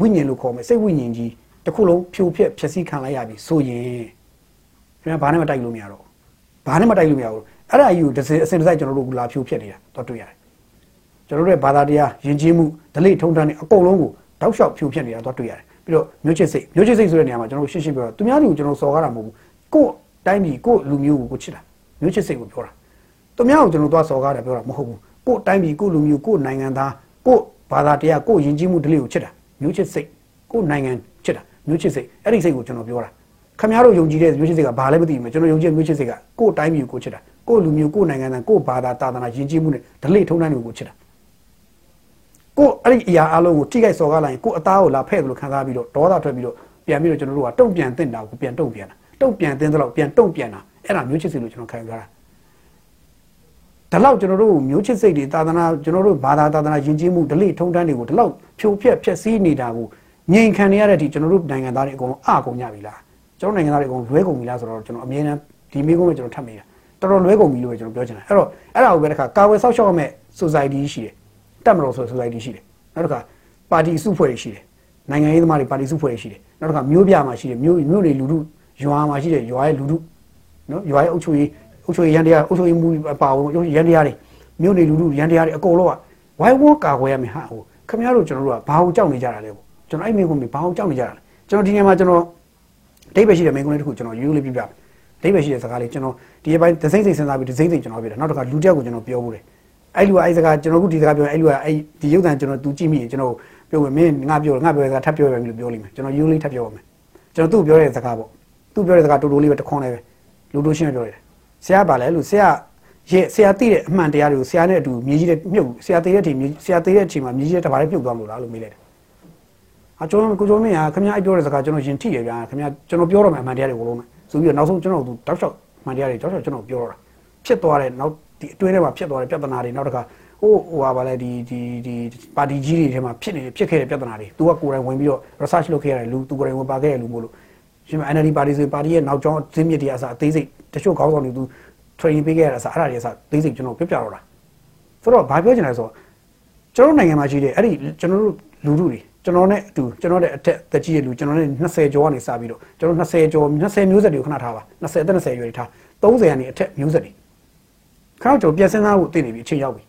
Speaker 1: ဝိညာဉ်လို့ခေါ်မယ်စိတ်ဝိညာဉ်ကြီးတစ်ခုလုံးဖြိုဖျက်ဖျက်ဆီးခံလိုက်ရပြီဆိုရင်ခင်ဗျာဘာနဲ့မတိုက်လို့မရတော့ဘာနဲ့မတိုက်လို့မရဘူးအဲ့ဒါကြီးကိုတစ်စအစင်တစ်စိုက်ကျွန်တော်တို့လာဖြိုဖျက်နေတာတော့တွေ့ရတယ် ကျွန်တော်တို့ရဲ့ဘာသာတရားယဉ်ကျေးမှုဒလိထုံးတန်းတွေအကုန်လုံးကိုတောက်လျှောက်ဖြိုဖျက်နေတာတော့တွေ့ရတယ်ပြီးတော့မျိုးချစ်စိတ်မျိုးချစ်စိတ်ဆိုတဲ့နေရာမှာကျွန်တော်တို့ရှင်းရှင်းပြောတော့သူများတွေကိုကျွန်တော်စော်ကားတာမဟုတ်ဘူးကို့တိုင်းပြည်ကို့လူမျိုးကိုကိုချစ်တာမျိုးချစ်စိတ်ကိုပြောတာသူများကိုကျွန်တော်သွားစော်ကားတယ်ပြောတာမဟုတ်ဘူးကို့တိုင်းပြည်ကို့လူမျိုးကို့နိုင်ငံသားကို့ဘာသာတရားကို့ယဉ်ကျေးမှုဒလိကိုချစ်တာမျိုးချစ်စိတ်ကို့နိုင်ငံချစ်တာမျိုးချစ်စိတ်အဲ့ဒီစိတ်ကိုကျွန်တော်ပြောတာခင်ဗျားတို့ယုံကြည်တဲ့မျိုးချစ်စိတ်ကဘာလဲမသိဘူးကျွန်တော်ယုံကြည်မျိုးချစ်စိတ်ကကို့တိုင်းပြည်ကိုချစ်တာကို့လူမျိုးကို့နိုင်ငံသားကို့ဘာသာတာသနာယဉ်ကျေးမှုနဲ့ဒလိထုံးတန်းတွေကိုချစ်တာ ကို့အဲ့ဒီအရာအလုံးကိုထိခိုက်စော်ကားလိုက်ရင်ကို့အသားကိုလာဖဲ့တယ်လို့ခံစားပြီးတော့ဒေါသထွက်ပြီးတော့ပြန်ပြီးတော့ကျွန်တော်တို့ကတုံ့ပြန်တင်တာကိုပြန်တုံ့ပြန်တာတုံ့ပြန်တင်သလောက်ပြန်တုံ့ပြန်တာအဲ့ဒါမျိုးချစ်စိတ်လို့ကျွန်တော်ခံယူရတာဒီလောက်ကျွန်တော်တို့မျိုးချစ်စိတ်တွေသာသနာကျွန်တော်တို့ဘာသာသာသနာယဉ်ကျေးမှုဒလိထုံးတန်းတွေကိုဒီလောက်ဖြိုဖျက်ဖျက်ဆီးနေတာကိုငြိမ်ခံနေရတဲ့အထိကျွန်တော်တို့နိုင်ငံသားတွေအကုန်လုံးအကုန်ကြပြီလားကျွန်တော်နိုင်ငံသားတွေအကုန်လွဲကုန်ပြီလားဆိုတော့ကျွန်တော်အမြဲတမ်းဒီမိကုန်းပဲကျွန်တော်ထပ်မိတာတော်တော်လွဲကုန်ပြီလို့ပဲကျွန်တော်ပြောချင်တယ်အဲ့တော့အဲ့ဒါကိုပဲတစ်ခါကာဝယ်ဆောက်ရှောက်ရမယ့် society ရှိတယ် တက်မတော်ဆို society ရှိတယ်နောက်တစ်ခါပါတီစုဖွဲ့ရှိတယ်နိုင်ငံရေးသမားတွေပါတီစုဖွဲ့ရှိတယ်နောက်တစ်ခါမျိုးပြမှာရှိတယ်မျိုးမျိုးတွေလူထုရွာမှာရှိတယ်ရွာရဲ့လူထုနော်ရွာရဲ့အုပ်ချုပ်ရေးအုပ်ချုပ်ရေးရန်တရားအုပ်ချုပ်ရေးမှုအပါဝင်ရန်တရားတွေမြို့နေလူထုရန်တရားတွေအကုန်လုံးကဝိုင်းဝန်းကာကွယ်ရမယ်ဟာဟိုခင်ဗျားတို့ကျွန်တော်တို့ကဘာကိုကြောက်နေကြတာလဲပေါ့ကျွန်တော်အဲ့မိကုန်းမိဘာကိုကြောက်နေကြတာလဲကျွန်တော်ဒီနေရာမှာကျွန်တော်ဒိဗယ်ရှိတဲ့မိကုန်းလေးတစ်ခုကျွန်တော်ယူလေးပြပြမယ်ဒိဗယ်ရှိတဲ့စကားလေးကျွန်တော်ဒီအပိုင်းဒစိမ့်စိမ့်စဉ်းစားပြီးဒစိမ့်စိမ့်ကျွန်တော်ပြတယ်နောက်တစ်ခါလူတစ်ယောက်ကိုကျွန်တော်ပြောဖို့တယ် အဲ့လူကအဲ့စကားကျွန်တော်ခုဒီစကားပြောအဲ့လူကအဲ့ဒီရုပ်သံကျွန်တော်သူကြည့်မိရင်ကျွန်တော်ပြောမယ်မင်းငါပြောငါပြောတဲ့စကားထပ်ပြောရမယ်လို့ပြောလိမ့်မယ်ကျွန်တော်ယူလေးထပ်ပြောပါမယ်ကျွန်တော်သူ့ပြောတဲ့စကားပေါ့သူ့ပြောတဲ့စကားတူတူလေးပဲတခွန်းလေးပဲလူတို့ရှင်းပြောတယ်ဆရာပါလဲလို့ဆရာရဲ့ဆရာသိတဲ့အမှန်တရားတွေကိုဆရာနဲ့အတူမြေကြီးတဲ့မြုပ်ဆရာသိတဲ့အချိန်ဆရာသိတဲ့အချိန်မှာမြေကြီးတဲ့တဘာလေးပြုတ်သွားမလို့လားလို့မေးလိုက်တယ်။အကျွန်တော်ကိုကျော်မင်းကခင်ဗျားအဲ့ပြောတဲ့စကားကျွန်တော်ယင်ထိရဗျာခင်ဗျားကျွန်တော်ပြောတော့မှအမှန်တရားတွေကိုလုံးမယ်ဆိုပြီးတော့နောက်ဆုံးကျွန်တော်သူတောက်လျှောက်အမှန်တရားတွေတောက်လျှောက်ကျွန်တော်ပြောတော့တာဖြစ်သွားတဲ့နောက် ဒီအတွင်းထဲမှာဖြစ်သွားတဲ့ပြဿနာတွေနောက်တစ်ခါဟိုဟိုဟာဗာလဲဒီဒီဒီပါတီကြီးတွေထဲမှာဖြစ်နေဖြစ်ခဲ့တဲ့ပြဿနာတွေသူကကိုယ်တိုင်ဝင်ပြီးတော့ research လုပ်ခဲ့ရတယ်လူသူကိုယ်တိုင်ဝင်ပါခဲ့ရလူမို့လို့ရှင်မ NLD ပါတီဆိုပါတီရဲ့နောက်ကျောင်းဇင်းမြစ်တွေအစားအသေးစိတ်တချို့ခေါင်းဆောင်တွေသူ training ပေးခဲ့ရတာဆိုအဲ့ဒါတွေအစားသေးစိတ်ကျွန်တော်ပြပြတော့တာဆိုတော့ဘာပြောချင်လဲဆိုတော့ကျွန်တော်နိုင်ငံမှာရှိတဲ့အဲ့ဒီကျွန်တော်တို့လူထုတွေကျွန်တော်နဲ့အတူကျွန်တော်တဲ့အထက်တက်ကြီးရဲ့လူကျွန်တော်နဲ့20ကျော်ကနေစပြီးတော့ကျွန်တော်20ကျော်20မျိုးဆက်တွေကိုခဏထားပါ20အသက်20ရွယ်တွေထား30ကနေအထက်မျိုးဆက်တွေ ခဏကျော်ပြန်စင်းသားဖို့တည်နေပြီအချိန်ရောက်ပြီ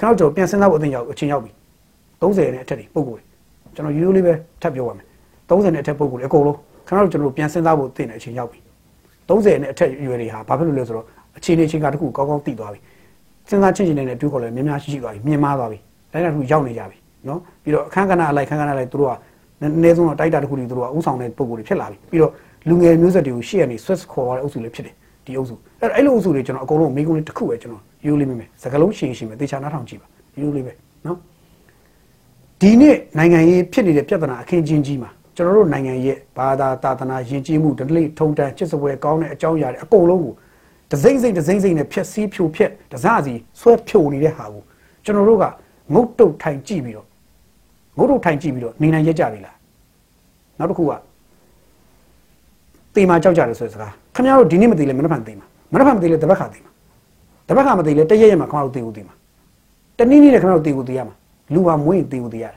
Speaker 1: ခဏကျော်ပြန်စင်းသားဖို့အချိန်ရောက်အချိန်ရောက်ပြီ30နဲ့အထက်တွေပုံကိုယ်ကျွန်တော်ရိုးရိုးလေးပဲထပ်ပြောပါမယ်30နဲ့အထက်ပုံကိုယ်အကုန်လုံးခဏတော့ကျွန်တော်ပြန်စင်းသားဖို့တည်နေအချိန်ရောက်ပြီ30နဲ့အထက်ရွယ်တွေဟာဘာဖြစ်လို့လဲဆိုတော့အခြေအနေချင်းကတခုကောင်းကောင်းသိသွားပြီစဉ်းစားချင်းချင်းနဲ့တွေးခေါ်လဲများများရှိရှိသွားပြီမြင်မာသွားပြီတိုင်းတာတခုရောက်နေကြပြီနော်ပြီးတော့အခန်းကဏ္ဍအလိုက်ခန်းကဏ္ဍအလိုက်သူတို့ကအနည်းဆုံးတော့တိုက်တာတစ်ခုတွေသူတို့ကဥဆောင်တဲ့ပုံကိုယ်တွေဖြစ်လာပြီပြီးတော့လူငယ်မျိုးဆက်တွေကိုရှေ့ကနေ switch ခေါ်ရတဲ့အုပ်စုလေးဖြစ်တယ် ဒီအုပ်စုအဲ့အဲ့လိုအုပ်စုတွေကျွန်တော်အကုန်လုံးမိကုန်းလေးတစ်ခုပဲကျွန်တော်ယူလေးမိမယ်စကလုံးရှင်းရှင်းမယ်တေချာနားထောင်ကြည့်ပါယူလေးပဲနော်ဒီနေ့နိုင်ငံရေးဖြစ်နေတဲ့ပြဿနာအခင်းချင်းကြီးမှာကျွန်တော်တို့နိုင်ငံရဲ့ဘာသာသာသနာယဉ်ကျေးမှုဒလိထုံတန်ချစ်စပွဲကောင်းတဲ့အကြောင်းအရာတွေအကုန်လုံးကိုဒစိမ့်စိမ့်ဒစိမ့်စိမ့်နဲ့ဖြက်စီးဖြိုဖျက်တစားစီဆွဲဖြိုနေတဲ့ဟာကိုကျွန်တော်တို့ကငုတ်တုတ်ထိုင်ကြည့်ပြီးတော့ငုတ်တုတ်ထိုင်ကြည့်ပြီးတော့နေနိုင်ရကြပြီလားနောက်တစ်ခုက တေမာကြောက်ကြတယ်ဆိုတဲ့စကားခင်ဗျားတို့ဒီနေ့မသိလဲမနှက်ဖန်သိမှာမနှက်ဖန်မသိလဲတပတ်ခါသိမှာတပတ်ခါမသိလဲတရက်ရက်မှာခင်ဗျားတို့သိဖို့သိမှာတနည်းနည်းနဲ့ခင်ဗျားတို့သိဖို့သိရမှာလူဟာမွေးရင်သိဖို့သိရတယ်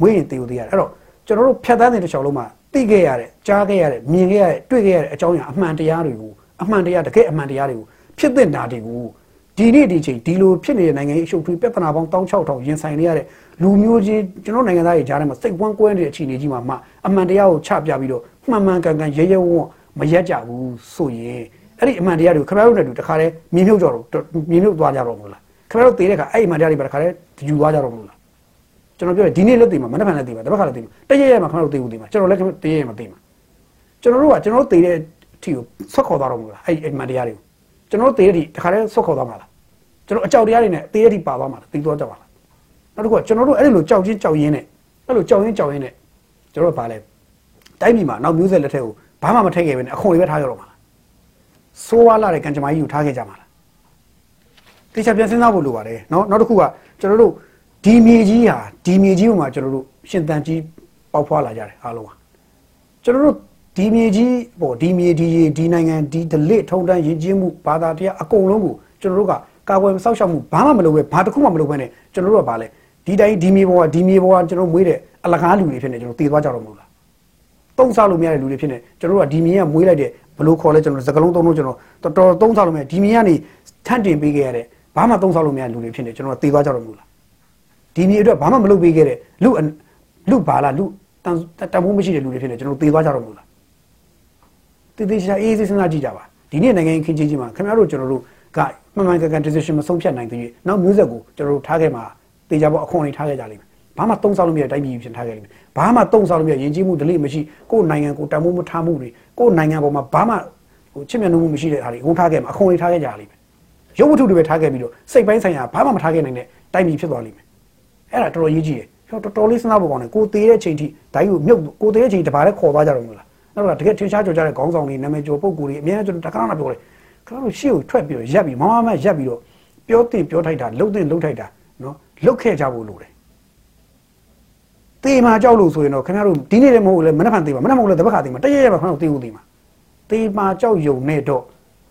Speaker 1: မွေးရင်သိဖို့သိရတယ်အဲ့တော့ကျွန်တော်တို့ဖြတ်သန်းနေတဲ့ချောင်းလုံးမှာသိခဲ့ရတဲ့ကြားခဲ့ရတဲ့မြင်ခဲ့ရတဲ့တွေ့ခဲ့ရတဲ့အကြောင်းအရာအမှန်တရားတွေကိုအမှန်တရားတကယ်အမှန်တရားတွေကိုဖြစ်တဲ့ဓာတ်တွေကို ဒီနေ့ဒီချိန်ဒီလိုဖြစ်နေတဲ့နိုင်ငံရေးအရှုပ်ထွေးပြဿနာပေါင်း16000ရင်ဆိုင်နေရတဲ့လူမျိုးချင်းကျွန်တော်နိုင်ငံသားတွေကြားထဲမှာစိတ်ဝမ်းကွဲနေတဲ့အခြေအနေကြီးမှာမှအမှန်တရားကိုချပြပြီးတော့မှန်မှန်ကန်ကန်ရဲရဲဝံ့မရက်ကြဘူးဆိုရင်အဲ့ဒီအမှန်တရားတွေကိုခင်ဗျားတို့နဲ့တူတခါတည်းမြင်မြုပ်ကြတော့မြင်မြုပ်သွားကြတော့မလို့လားခင်ဗျားတို့သိတဲ့အခါအဲ့ဒီအမှန်တရားတွေပဲတခါတည်းယူသွားကြတော့မလို့လားကျွန်တော်ပြောဒီနေ့လက်သိမှာမနေ့ကလည်းသိမှာတပတ်ခါလည်းသိမှာတရက်ရက်မှာခင်ဗျားတို့သိဘူးသိမှာကျွန်တော်လည်းတရက်ရက်မှာသိမှာကျွန်တော်တို့ကကျွန်တော်တို့သိတဲ့အထီကိုဆွတ်ခေါ်သွားတော့မလို့လားအဲ့ဒီအမှန်တရားတွေကို ကျွန်တော်တို့သေးရည်တခါတည်းဆွတ်ခေါ်သွားမှာလားကျွန်တော်အကြောက်တရားတွေနဲ့သေးရည်ပါသွားမှာလားသိသွားကြပါလားနောက်တစ်ခုကကျွန်တော်တို့အဲ့ဒီလိုကြောက်ချင်းကြောက်ရင်းနဲ့အဲ့လိုကြောက်ရင်းကြောက်ရင်းနဲ့ကျွန်တော်တို့ဗာလဲတိုင်းပြည်မှာနောက်မျိုးဆက်လက်ထက်ကိုဘာမှမထည့်ခဲ့ပဲနဲ့အခွန်တွေပဲထားရတော့မှာလားဆိုးဝါးလာတဲ့ကံကြမ္မာကြီးကိုထားခဲ့ကြမှာလားတေချာပြန်စဉ်းစားဖို့လိုပါတယ်နော်နောက်တစ်ခုကကျွန်တော်တို့ဒီမြေကြီးဟာဒီမြေကြီးပေါ်မှာကျွန်တော်တို့ရှင်သန်ကြီးပေါက်ဖွာလာကြတယ်အားလုံးကကျွန်တော်တို့ ဒီမြေကြီးပေါ့ဒီမြေဒီရေဒီနိုင်ငံဒီဒလစ်ထုံတန်းယဉ်ကျေးမှုဘာသာတရားအကုန်လုံးကိုကျွန်တော်တို့ကကာကွယ်စောင့်ရှောက်မှုဘာမှမလုပ်ပဲဘာတစ်ခုမှမလုပ်ပဲနဲ့ကျွန်တော်တို့ကဘာလဲဒီတိုင်းဒီမြေပေါ်ကဒီမြေပေါ်ကကျွန်တော်မွေးတဲ့အလကားလူတွေဖြစ်နေကျွန်တော်တည်သွားကြတော့မလို့လားတုံးစားလို့မရတဲ့လူတွေဖြစ်နေကျွန်တော်တို့ကဒီမြေကမွေးလိုက်တဲ့ဘလို့ခေါ်လဲကျွန်တော်စကလုံးသုံးလို့ကျွန်တော်တော်တော်သုံးစားလို့မရဒီမြေကနေထန့်တင်ပေးခဲ့ရတဲ့ဘာမှသုံးစားလို့မရတဲ့လူတွေဖြစ်နေကျွန်တော်ကတည်သွားကြတော့မလို့လားဒီမြေအတွက်ဘာမှမလုပ်ပေးခဲ့တဲ့လူလူဘာလားလူတန်တန်ဖိုးမရှိတဲ့လူတွေဖြစ်နေကျွန်တော်သေသွားကြတော့မလို့လား တည်တည်ချာအေးအေးစဉ်းစားကြည့်ကြပါဒီနေ့နိုင်ငံခင်းချင်းချင်းမှာခင်ဗျားတို့ကျွန်တော်တို့ကမှန်မှန်ကန်ကန် decision မဆုံးဖြတ်နိုင်သေးဘူးနောက်မျိုးဆက်ကိုကျွန်တော်တို့ထားခဲ့မှာတေချာပေါ့အခွန်တွေထားခဲ့ကြလိမ့်မယ်ဘာမှတုံးဆောက်လို့မရတိုင်းပြည်ပြင်ထားခဲ့လိမ့်မယ်ဘာမှတုံးဆောက်လို့မရယဉ်ကျေးမှုဒလိမရှိကိုယ်နိုင်ငံကိုတန်ဖိုးမထားမှုတွေကိုယ်နိုင်ငံပေါ်မှာဘာမှဟိုချစ်မြတ်နိုးမှုမရှိတဲ့အားတွေအုံထားခဲ့မှာအခွန်တွေထားခဲ့ကြလိမ့်မယ်ရုပ်ဝတ္ထုတွေပဲထားခဲ့ပြီးတော့စိတ်ပိုင်းဆိုင်ရာဘာမှမထားခဲ့နိုင်တဲ့တိုင်းပြည်ဖြစ်သွားလိမ့်မယ်အဲ့ဒါတော်တော်ရေးကြည့်တယ်ကျွန်တော်တော်တော်လေးစဉ်းစားဖို့ကောင်းတယ်ကိုသေးတဲ့ချိန်ထိဓာတ်ကိုမြုပ်ကိုသေးတဲ့ချိန်တပါးလည်းခေါ်သွားကြတော့မလား နောက်တော့တကယ်ထင်ရှားကြော်ကြတဲ့ခေါင်းဆောင်တွေနာမည်ကျော်ပုဂ္ဂိုလ်တွေအများကြီးကျွန်တော်တခါမှပြောတယ်ခါတော့ရှေ့ကိုထွက်ပြီးတော့ရက်ပြီးမမမရက်ပြီးတော့ပြောတင်ပြောထိုက်တာလှုပ်တင်လှုပ်ထိုက်တာနော်လှုပ်ခဲ့ကြဖို့လိုတယ်တေမာကြောက်လို့ဆိုရင်တော့ခင်ဗျားတို့ဒီနေ့လည်းမဟုတ်လည်းမနေ့ကသေးပါမနေ့မဟုတ်လည်းတပတ်ခါသေးမှာတရက်ရက်ပါခင်ဗျားတို့တေးဖို့သေးမှာတေမာကြောက်ယုံနဲ့တော့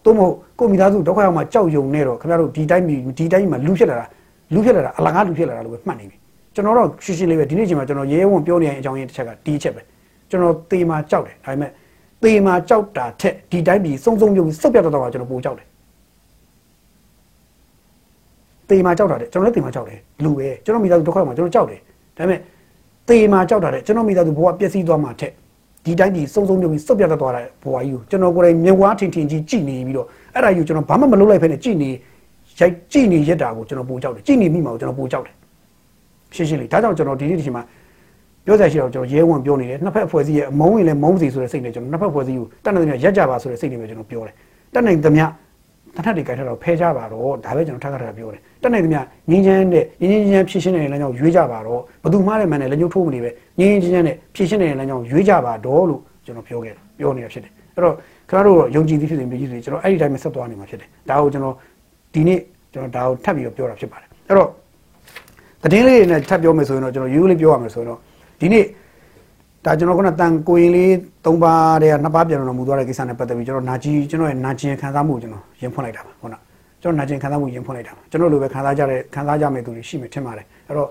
Speaker 1: သို့မဟုတ်ကိုမိသားစုဒုက္ခရောက်မှကြောက်ယုံနဲ့တော့ခင်ဗျားတို့ဒီတိုင်းဒီတိုင်းမှာလူဖြစ်လာတာလူဖြစ်လာတာအလကားလူဖြစ်လာတာလို့ပဲမှတ်နေပြီကျွန်တော်တော့ရှင်းရှင်းလေးပဲဒီနေ့ချိန်မှာကျွန်တော်ရဲဝံပြောနေတဲ့အကြောင်းရင်းတစ်ချက်ကဒီအချက်ပဲ ကျွန်တော်တေမာကြောက်တယ်ဒါပေမဲ့တေမာကြောက်တာထက်ဒီတိုင်းပြည်စုံစုံပြုံစုပ်ပြတ်တော့ကျွန်တော်ပိုကြောက်တယ်တေမာကြောက်တာတဲ့ကျွန်တော်လည်းတေမာကြောက်တယ်လူပဲကျွန်တော်မိသားစုဒုက္ခမှာကျွန်တော်ကြောက်တယ်ဒါပေမဲ့တေမာကြောက်တာတဲ့ကျွန်တော်မိသားစုဘဝပျက်စီးသွားမှထက်ဒီတိုင်းကြီးစုံစုံမြုပ်ပြီးစုပ်ပြတ်သွားတဲ့ဘဝကြီးကိုကျွန်တော်ကိုယ်တိုင်မြင်ဝါထင်ထင်ကြီးကြည်နေပြီးတော့အဲ့ဒါကြီးကိုကျွန်တော်ဘာမှမလုပ်လိုက်ဖဲနဲ့ကြည်နေရိုက်ကြည်နေရက်တာကိုကျွန်တော်ပိုကြောက်တယ်ကြည်နေမိမှာကိုကျွန်တော်ပိုကြောက်တယ်ရှင်းရှင်းလေးဒါကြောင့်ကျွန်တော်ဒီနေ့ဒီချိန်မှာ ပြောစရာရှိတော့ကျွန်တော်ရဲဝံပြောနေတယ်နှစ်ဖက်အဖွဲ့အစည်းရဲ့အမုန်းရင်လည်းမုန်းစီဆိုတဲ့စိတ်နဲ့ကျွန်တော်နှစ်ဖက်အဖွဲ့အစည်းကိုတတ်နိုင်သမျှရက်ကြပါဆိုတဲ့စိတ်နဲ့ပဲကျွန်တော်ပြောတယ်တတ်နိုင်သမျှတထက်တွေကြိုက်ထားတော့ဖဲကြပါတော့ဒါပဲကျွန်တော်ထပ်ခါထပ်ပြောတယ်တတ်နိုင်သမျှငင်းချမ်းနဲ့ငင်းချင်းချင်းဖြည့်ရှင်းနေတဲ့လမ်းကြောင်းရွေးကြပါတော့ဘသူမှလည်းမှန်တယ်လက်ညှိုးထိုးမနေပဲငင်းချင်းချင်းနဲ့ဖြည့်ရှင်းနေတဲ့လမ်းကြောင်းရွေးကြပါတော့လို့ကျွန်တော်ပြောခဲ့တယ်ပြောနေတာဖြစ်တယ်အဲ့တော့ခင်ဗျားတို့တော့ယုံကြည်သည်ဖြစ်စေမကြည်စေကျွန်တော်အဲ့ဒီတိုင်းပဲဆက်သွားနေမှာဖြစ်တယ်ဒါကိုကျွန်တော်ဒီနေ့ကျွန်တော်ဒါကိုထပ်ပြီးတော့ပြောတာဖြစ်ပါတယ်အဲ့တော့သတင်းလေးတွေနဲ့ထပ်ပြောမယ်ဆိုရင်တော့ကျွန်တော်ရိုးရိုးလေးပြောရမယ်ဆိုရင်တော့ ဒီနေ့ဒါကျွန်တော်ကတန်ကိုရင်လေး၃ပါးတည်းကနှစ်ပါးပြန်တော်မူသွားတဲ့ကိစ္စနဲ့ပတ်သက်ပြီးကျွန်တော်နာကြီးကျွန်တော်ရဲ့နာကျင်ခံစားမှုကျွန်တော်ရင်ဖွင့်လိုက်တာပါဟုတ်လားကျွန်တော်နာကျင်ခံစားမှုရင်ဖွင့်လိုက်တာပါကျွန်တော်လိုပဲခံစားကြတဲ့ခံစားကြမယ့်သူတွေရှိမှထင်ပါတယ်အဲ့တော့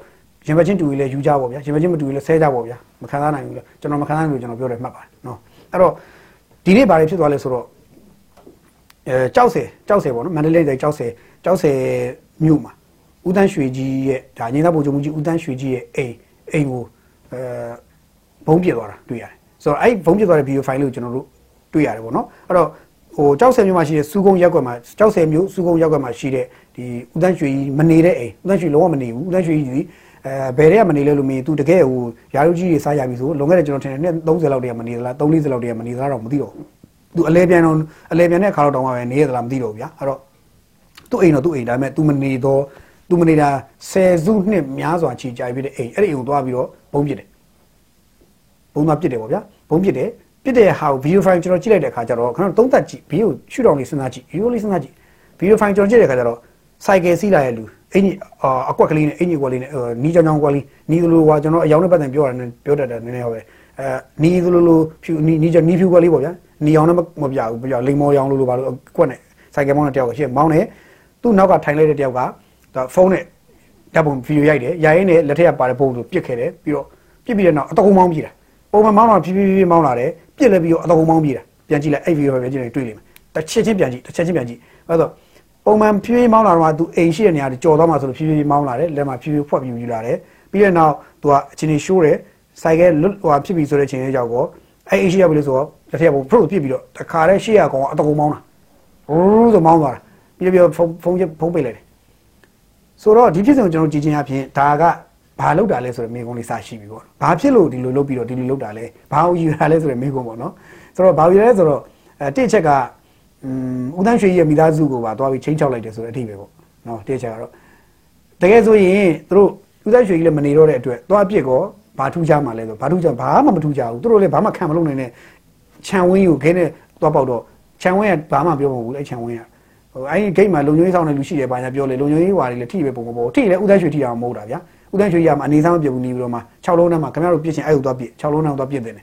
Speaker 1: ရင်ပတ်ချင်းတူကြီးလဲယူကြပါဗျာရင်ပတ်ချင်းမတူကြီးလဲဆဲကြပါဗျာမခံစားနိုင်ဘူးလေကျွန်တော်မခံစားနိုင်ဘူးကျွန်တော်ပြောတယ်မှတ်ပါတယ်နော်အဲ့တော့ဒီနေ့ဘာတွေဖြစ်သွားလဲဆိုတော့အဲကြောက်စဲကြောက်စဲပေါ့နော်မန္တလေးတိုင်းကြောက်စဲကြောက်စဲမြို့မှာဦးတန်းရွှေကြီးရဲ့ဒါငင်းသားဗိုလ်ချုပ်မှုကြီးဦးတန်းရွှေကြီးရဲ့အိမ်အိမ်ကို အဲဘုံပြစ်သွားတာတွေ့ရတယ်ဆိုတော့အဲ့ဘုံပြစ်သွားတဲ့ video file ကိုကျွန်တော်တို့တွေ့ရတယ်ပေါ့နော်အဲ့တော့ဟိုကြောက်ဆယ်မြို့မှာရှိတဲ့စူကုံရက်ွက်မှာကြောက်ဆယ်မြို့စူကုံရက်ွက်မှာရှိတဲ့ဒီဥတန်းရွှေကြီးမနေတဲ့အိမ်ဥတန်းရွှေလုံးဝမနေဘူးဥတန်းရွှေကြီးကြီးအဲဘယ်တွေကမနေလဲလို့မေးသူတကယ်ဟိုရာလူကြီးတွေစားရပြီဆိုလွန်ခဲ့တဲ့ကျွန်တော်ထင်တယ်နှစ်30လောက်တည်းကမနေသလား3-40လောက်တည်းကမနေသလားတော့မသိတော့ဘူးသူအလဲပြန်တော့အလဲပြန်တဲ့အခါတော့တောင်းပါပဲနေရသလားမသိတော့ဘူးဗျာအဲ့တော့သူ့အိမ်တော့သူ့အိမ်ဒါပေမဲ့ तू မနေတော့ तू မနေတာ10စုနှစ်များစွာချီကြိုက်ပြီးတဲ့အိမ်အဲ့ဒီအိမ်ကိုသွားပြီးတော့ ဘုံပစ်တယ်ဘုံသွားပစ်တယ်ပေါ့ဗျာဘုံပစ်တယ်ပစ်တဲ့ဟာကိုဗီဒီယိုဖိုင်ကျွန်တော်ကြည့်လိုက်တဲ့အခါကျတော့ခဏသုံးသက်ကြည့်ဗီဒီယိုရှုထောင်လေးစဉ်းစားကြည့်ဗီဒီယိုလေးစဉ်းစားကြည့်ဗီဒီယိုဖိုင်ကျွန်တော်ကြည့်တဲ့အခါကျတော့စိုက်ကယ်စီးလာတဲ့လူအင်ကြီးအကွက်ကလေးနဲ့အင်ကြီးကွက်လေးနဲ့နီးကြောင်ကြောင်ကွက်လေးနီးသလိုကကျွန်တော်အယောင်နဲ့ပတ်သက်ပြောရတယ်ပြောတတ်တယ်နည်းနည်းဟောပဲအဲနီးသလိုလိုဖြူနီးနီးကြောင်နီးဖြူကွက်လေးပေါ့ဗျာနီးအောင်နဲ့မပြဘူးပြလိမ္မော်ရောင်လိုလိုပါလို့ကွက်နဲ့စိုက်ကယ်မောင်းတဲ့တယောက်ကရှေ့မောင်းတယ်သူ့နောက်ကထိုင်လိုက်တဲ့တယောက်ကဖုန်းနဲ့ ဓာတ်ပုံဗီဒီယိုရိုက်တယ်ရိုက်ရင်းနဲ့လက်ထက်ကပါတဲ့ပုံကိုပြစ်ခဲ့တယ်ပြီးတော့ပြစ်ပြီးတဲ့နောက်အတကုံမောင်းပြေးတာပုံမှန်မောင်းတော့ဖြည်းဖြည်းဖြည်းမောင်းလာတယ်ပြစ်လဲပြီးတော့အတကုံမောင်းပြေးတာပြန်ကြည့်လိုက်အဲ့ဗီဒီယိုပဲကြည့်လိုက်တွေ့လိမ့်မယ်တစ်ချက်ချင်းပြန်ကြည့်တစ်ချက်ချင်းပြန်ကြည့်အဲ့တော့ပုံမှန်ဖြည်းဖြည်းမောင်းလာတော့သူအိမ်ရှိတဲ့နေရာတွေကြော်သွားမှဆိုလို့ဖြည်းဖြည်းမောင်းလာတယ်လက်မှာဖြည်းဖြည်းဖွက်ပြီးယူလာတယ်ပြီးတဲ့နောက်သူကအချင်းချင်းရှိုးတယ်စိုက်ကဲလွတ်ဟိုဖြစ်ပြီးဆိုတဲ့အချိန်လေးကြောက်တော့အဲ့အိမ်ရှိရပြီလို့ဆိုတော့လက်ထက်ကပုံဖုတ်ပြစ်ပြီးတော့တခါတည်းရှေ့ရကောင်အတကုံမောင်းလာဘူးဆိုမောင်းသွားတာပြီးတော့ဖုန်းဖုန်းဖုန်းပိတ်လိုက်တယ် ဆိုတော့ဒီဖြစ်စဉ်ကိုကျွန်တော်ကြည့်ချင်းအဖြစ်ဒါကဘာလုပ်တာလဲဆိုတဲ့မိကုံးလေးစရှိပြီပေါ့။ဘာဖြစ်လို့ဒီလိုလုပ်ပြီးတော့ဒီလိုလုပ်တာလဲ။ဘာကိုယူတာလဲဆိုတဲ့မိကုံးပေါ့နော်။ဆိုတော့ဘာယူလဲဆိုတော့အဲတစ်ချက်ကอืมဦးတန်းရွှေရဲ့မိသားစုကိုပါသွားပြီးချင်းချောက်လိုက်တယ်ဆိုတဲ့အထိပဲပေါ့။နော်တစ်ချက်ကတော့တကယ်ဆိုရင်သူတို့ဦးတန်းရွှေကြီးလည်းမနေတော့တဲ့အတွက်သွားပြစ်ကောဘာထူးကြမှာလဲဆိုဘာထူးကြဘာမှမထူးကြဘူးသူတို့လည်းဘာမှခံမလုပ်နိုင်တဲ့ခြံဝင်းကိုခင်းနဲ့သွားပေါက်တော့ခြံဝင်းကဘာမှပြောမဟုတ်ဘူးအဲ့ခြံဝင်းက ဟိုအဲ့ဒီဂိတ်မှာလုံခြုံရေးဆောင်တဲ့လူရှိတယ်ဘာညာပြောလေလုံခြုံရေးဟွာတွေလည်းထိပဲပုံမပေါ်ထိလည်းဦးတန်းရွှေထိအောင်မဟုတ်တာဗျာဦးတန်းရွှေရမှာအနေစားမပြဘူးနေပြီးတော့မှ6လုံးနဲ့မှခင်ဗျားတို့ပြစ်ချင်အဲ့လိုသွားပြစ်6လုံးနဲ့သွားပြစ်တယ်နေ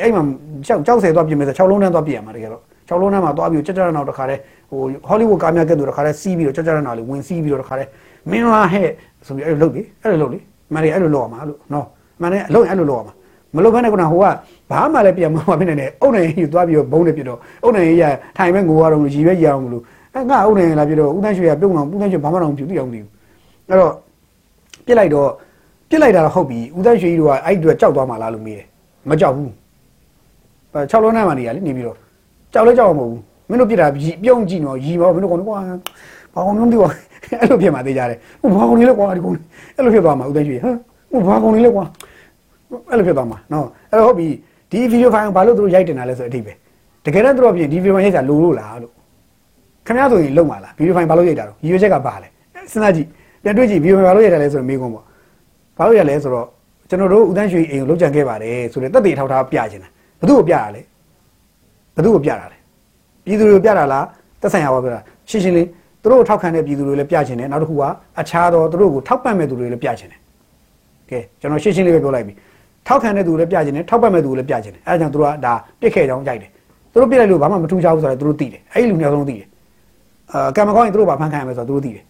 Speaker 1: အဲ့မှာကြောက်ကြောက်ဆယ်သွားပြစ်မယ်ဆို6လုံးနဲ့သွားပြစ်ရမှာတကယ်တော့6လုံးနဲ့မှသွားပြီးကြက်ကြက်နောက်တခါတည်းဟိုဟောလိဝုဒ်ကားများကဲ့သို့တခါတည်းစီးပြီးတော့ကြက်ကြက်နောက်လေးဝင်စီးပြီးတော့တခါတည်းမင်းလားဟဲ့ဆိုပြီးအဲ့လိုလုပ်လေအဲ့လိုလုပ်လေမန်ရီအဲ့လိုလုပ်ရမှာလို့နော်မန်ရီအလုံးအဲ့လိုလုပ်ရမှာမလုပ်ဘဲနဲ့ကဟိုကဘာမှလည်းပြန်မမဖြစ်နေနဲ့အုတ်နေကြီးသွားပြီးတော့ဘုံနေပြတော့အုတ်နေကြီးကထိုင်မဲ့ငိုရတော့လို့ရီပဲရအောင်လို့ အဲငါအုတ်နေလာပြတော့ဦးတန်းရွှေကပြုံးတော့ဦးတန်းရွှေဘာမှတော့မပြုတ်သိအောင်မသိဘူးအဲ့တော့ပြစ်လိုက်တော့ပြစ်လိုက်တာတော့ဟုတ်ပြီဦးတန်းရွှေကြီးတို့ကအဲ့အတွက်ကြောက်သွားမှလားလို့မေးတယ်မကြောက်ဘူး6လုံးနဲ့မှနေရလေနေပြီးတော့ကြောက်လဲကြောက်မှာမဟုတ်ဘူးမင်းတို့ပြစ်တာပြုံးကြည့်နော်ရီပါမင်းတို့ကောင်ကွာဘာကောင်လုံးပြောအဲ့လိုဖြစ်မှသေးကြတယ်ဟိုဘာကောင်လေးလဲကွာဒီကောင်အဲ့လိုဖြစ်သွားမှာဦးတန်းရွှေဟမ်ဟိုဘာကောင်လေးလဲကွာအဲ့လိုဖြစ်သွားမှာနော်အဲ့တော့ဟုတ်ပြီဒီဗီဒီယိုဖိုင်ကိုဘာလို့သူတို့ရိုက်တင်တာလဲဆိုတဲ့အထိပဲတကယ်တော့သူတို့ပြင်ဒီဗီဒီယိုဖိုင်ရိုက်တာလိုလို့လားလို့ ခင်ဗျားဆိုရင်လုံပါလားဗီဒီယိုဖိုင်ဘာလို့ရိုက်တာတော့ရည်ရွယ်ချက်ကဘာလဲစဉ်းစားကြည့်ပြန်တွေးကြည့်ဗီဒီယိုဖိုင်ဘာလို့ရိုက်တာလဲဆိုတော့မေးခွန်းပေါ့ဘာလို့ရိုက်လဲဆိုတော့ကျွန်တော်တို့ဦးတန်းရွှေအိမ်ကိုလုံခြံခဲ့ပါတယ်ဆိုတဲ့တက်တေထောက်ထားပြချင်တာဘသူ့ကိုပြတာလဲဘသူ့ကိုပြတာလဲပြည်သူတွေကိုပြတာလားတက်ဆိုင်ရာပါပြတာရှင်းရှင်းလေးသူတို့ကိုထောက်ခံတဲ့ပြည်သူတွေလည်းပြချင်တယ်နောက်တစ်ခုကအခြားသောသူတို့ကိုထောက်ပံ့မဲ့သူတွေလည်းပြချင်တယ်ကဲကျွန်တော်ရှင်းရှင်းလေးပဲပြောလိုက်ပြီထောက်ခံတဲ့သူလည်းပြချင်တယ်ထောက်ပံ့မဲ့သူလည်းပြချင်တယ်အဲဒါကြောင့်သူတို့ကဒါပြစ်ခဲ့ကြောင်းကြိုက်တယ်သူတို့ပြစ်လိုက်လို့ဘာမှမထူးခြားဘူးဆိုတော့သူတို့သိတယ်အဲ့ဒီလူမျိုးဆုံးသိတယ် အာကံမကောင်းရင်သူတို့ဘာဖန်ခံရမယ်ဆိုတော့သူတို့သိတယ်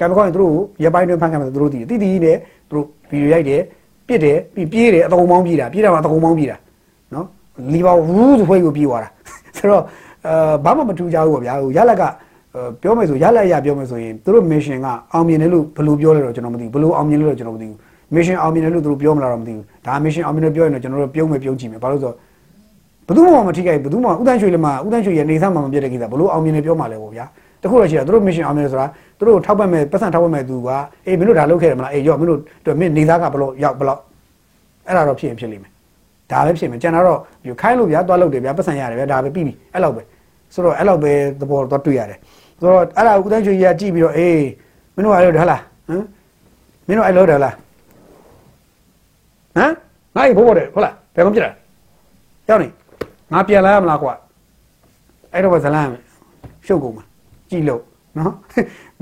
Speaker 1: ကံမကောင်းရင်သူတို့ရပိုင်းတွင်ဖန်ခံရမယ်ဆိုတော့သူတို့သိတယ်တိတိနဲ့သူတို့ဗီဒီယိုရိုက်တယ်ပြစ်တယ်ပြီးပြေးတယ်အတုံမောင်းပြေးတာပြေးတာမှအတုံမောင်းပြေးတာနော်လီဘာဝူးဆိုဖွဲကိုပြေးသွားတာဆိုတော့အာဘာမှမထူးခြားဘူးပေါ့ဗျာဟိုရလက်ကပြောမယ်ဆိုရလက်ရပြောမယ်ဆိုရင်သူတို့ mission ကအောင်မြင်တယ်လို့ဘယ်လိုပြောလဲတော့ကျွန်တော်မသိဘူးဘယ်လိုအောင်မြင်လဲတော့ကျွန်တော်မသိဘူး mission အောင်မြင်တယ်လို့သူတို့ပြောမလားတော့မသိဘူးဒါ mission အောင်မြင်တယ်ပြောရင်တော့ကျွန်တော်တို့ပြုံးမယ်ပြုံးကြည့်မယ်ဘာလို့ဆိုတော့ဘယ်သူမှမထိခိုက်ဘယ်သူမှဥတန်းရွှေလည်းမဥတန်းရွှေရဲ့နေသားမှမပြတ်တဲ့ကိစ္စဘယ်လိုအောင်မြင်တယ်ပြောမှလဲပေါ့ဗျာ တခုတော့ရှိတာသူတို့ mission အောင်မြင်တယ်ဆိုတာသူတို့ထောက်ပတ်မဲ့ပတ်စံထောက်ပတ်မဲ့သူကအေးမင်းတို့ဒါလုပ်ခဲ့တယ်မလားအေးရောမင်းတို့မင်းနေသားကဘယ်လိုရောက်ဘယ်လောက်အဲ့ဒါတော့ဖြစ်ရင်ဖြစ်လိမ့်မယ်ဒါပဲဖြစ်မယ်ကျန်တော့ခိုင်းလို့ဗျာသွားလုပ်တယ်ဗျာပတ်စံရတယ်ဗျာဒါပဲပြီးပြီအဲ့လောက်ပဲဆိုတော့အဲ့လောက်ပဲသဘောတော့တွေ့ရတယ်ဆိုတော့အဲ့ဒါဥတန်းရွှေကြီးကကြည့်ပြီးတော့အေးမင်းတို့အားလို့ဟုတ်လားဟမ်မင်းတို့အဲ့လို့တယ်လားဟမ်ငါ့ဘိုးဘောတယ်ဟုတ်လားဘယ်ကောင်ပြစ်တာရောက်နေငါပြန်လာရမလားကွာအဲ့တော့ဇလန်ရှုပ်ကုန်မှာ ကြည်လို့နော်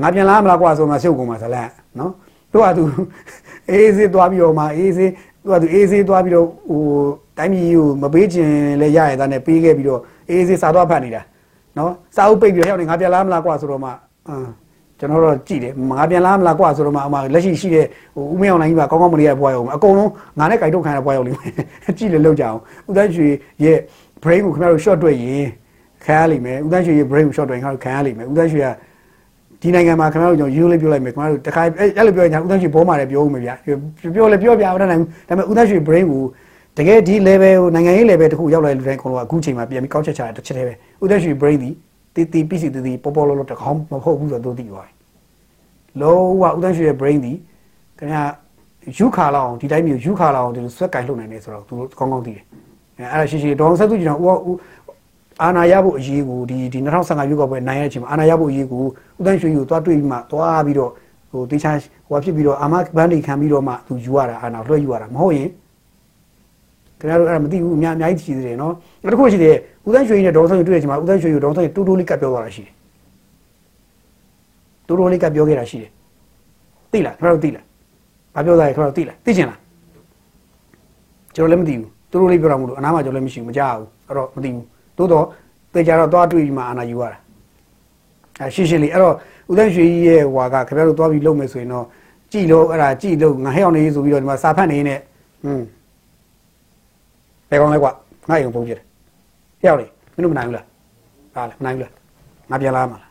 Speaker 1: ငါပြန်လာရမလားကွာဆိုမှရှုပ်ကုန်မှာဇလန်နော်တို့ကသူအေးစေးသွားပြီးတော့မှအေးစေးသူကသူအေးစေးသွားပြီးတော့ဟိုတိုင်းပြည်ကိုမပေးခြင်းလဲရရတဲ့နဲ့ပေးခဲ့ပြီးတော့အေးစေးစာသွားဖတ်နေတာနော်စာအုပ်ပိတ်ပြီးတော့ရောက်နေငါပြန်လာမလားကွာဆိုတော့မှအင်းကျွန်တော်တို့ကြည့်တယ်ငါပြန်လာမလားကွာဆိုတော့မှအမလက်ရှိရှိတဲ့ဟိုဦးမင်းအောင်လိုင်းကြီးပါကောင်းကောင်းမလေးရဘွားရောက်မှာအကုန်လုံးငါနဲ့ကြိုက်တော့ခံရဘွားရောက်လိမ့်မယ်ကြည့်လေလောက်ကြအောင်ဦးသားရွှေရဲ့ brain ကိုခင်ဗျားတို့ short တွေ့ရင် ခံရလိမ့်မယ်ဦးသားရွှေရဲ့ brain ကို short တွေ့ရင်ခင်ဗျားတို့ခံရလိမ့်မယ်ဦးသားရွှေကဒီနိုင်ငံမှာခင်ဗျားတို့ကျွန်တော်ရိုးလေးပြောလိုက်မယ်ခင်ဗျားတို့တခါအဲ့လိုပြောရင်ဦးသားရွှေဘောမှာလည်းပြောဦးမယ်ဗျာပြောလေပြောပြမနိုင်ဘူးဒါပေမဲ့ဦးသားရွှေ brain ကိုတကယ်ဒီ level ကိုနိုင်ငံရေး level တခုရောက်လာတဲ့လူတိုင်းကတော့အခုချိန်မှာပြန်ပြီးကောက်ချက်ချတာတစ်ချက်တည်းပဲဦးသားရွှေ brain ဒီတီတီပီစီတီတီပေါ်ပေါ်လောလောတကောင်းမဟုတ်ဘူးဆိုတော့သိသွားပြီလုံးဝဦးတန်းရွှေရဲ့ brain ဒီခင်ဗျာယူခါလောက်အောင်ဒီတိုင်းမျိုးယူခါလောက်အောင်ဒီလိုဆွက်ကင်လှုပ်နိုင်နေဆိုတော့သူတို့ကောင်းကောင်းသိတယ်အဲအဲ့ဒါရှိရှိဒေါအောင်ဆက်သူကြီးတော့ဦး အာနာရဖို့အရေးကိုဒီဒီ2015ရွေးကောက်ပွဲနိုင်တဲ့အချိန်မှာအာနာရဖို့အရေးကိုဦးတန်းရွှေကိုသွားတွေ့ပြီးမှသွားပြီးတော့ဟိုတေချာဟိုဖြစ်ပြီးတော့အာမဘန်ဒီခံပြီးတော့မှသူယူရတာအာနာလွှဲယူရတာမဟုတ်ရင်ခင်ဗျားတို့အဲ့ဒါမသိဘူးအများအများကြီးရှိသေးတယ်နော်နောက်တစ်ခုရှိသေးတယ်ဦးတန်းရွှေနဲ့ဒေါအောင်ဆက်တွေ့တဲ့အချိန်မှာဦးတန်းရွှေကိုဒေါအောင်ဆက်တူတူလေးကပ်ပြောသွားတာရှိတယ်တူတူလေးကပ်ပြောခဲ့တာရှိတယ်သိလားခင်ဗျားတို့သိလားဘာပြောသားလဲခင်ဗျားတို့သိလားသိချင်လားကျွန်တော်လည်းမသိဘူးတူတူလေးပြောတာမလို့အနားမှာကျွန်တော်လည်းမရှိဘူးမကြောက်ဘူးအဲ့တော့မသိဘူး သို့တော့တေချာတော့သွားတွေ့ပြီးမှအာနာယူရတာအဲရှင်းရှင်းလေးအဲ့တော့ဦးတန်းရွှေကြီးရဲ့ဟွာကခင်ဗျားတို့သွားပြီးလုပ်မယ်ဆိုရင်တော့ကြည်လို့အဲ့ဒါကြည်လို့ငါဟဲ့အောင်နေဆိုပြီးတော့ဒီမှာစာဖတ်နေနေဟွန်းဘယ်ကောင်လဲကွာငါ့ရုံပုံပြတယ်ဟဲ့အောင်လေမင်းတို့မနိုင်ဘူးလားဟာလေမနိုင်ဘူးလားငါပြန်လာမှာလား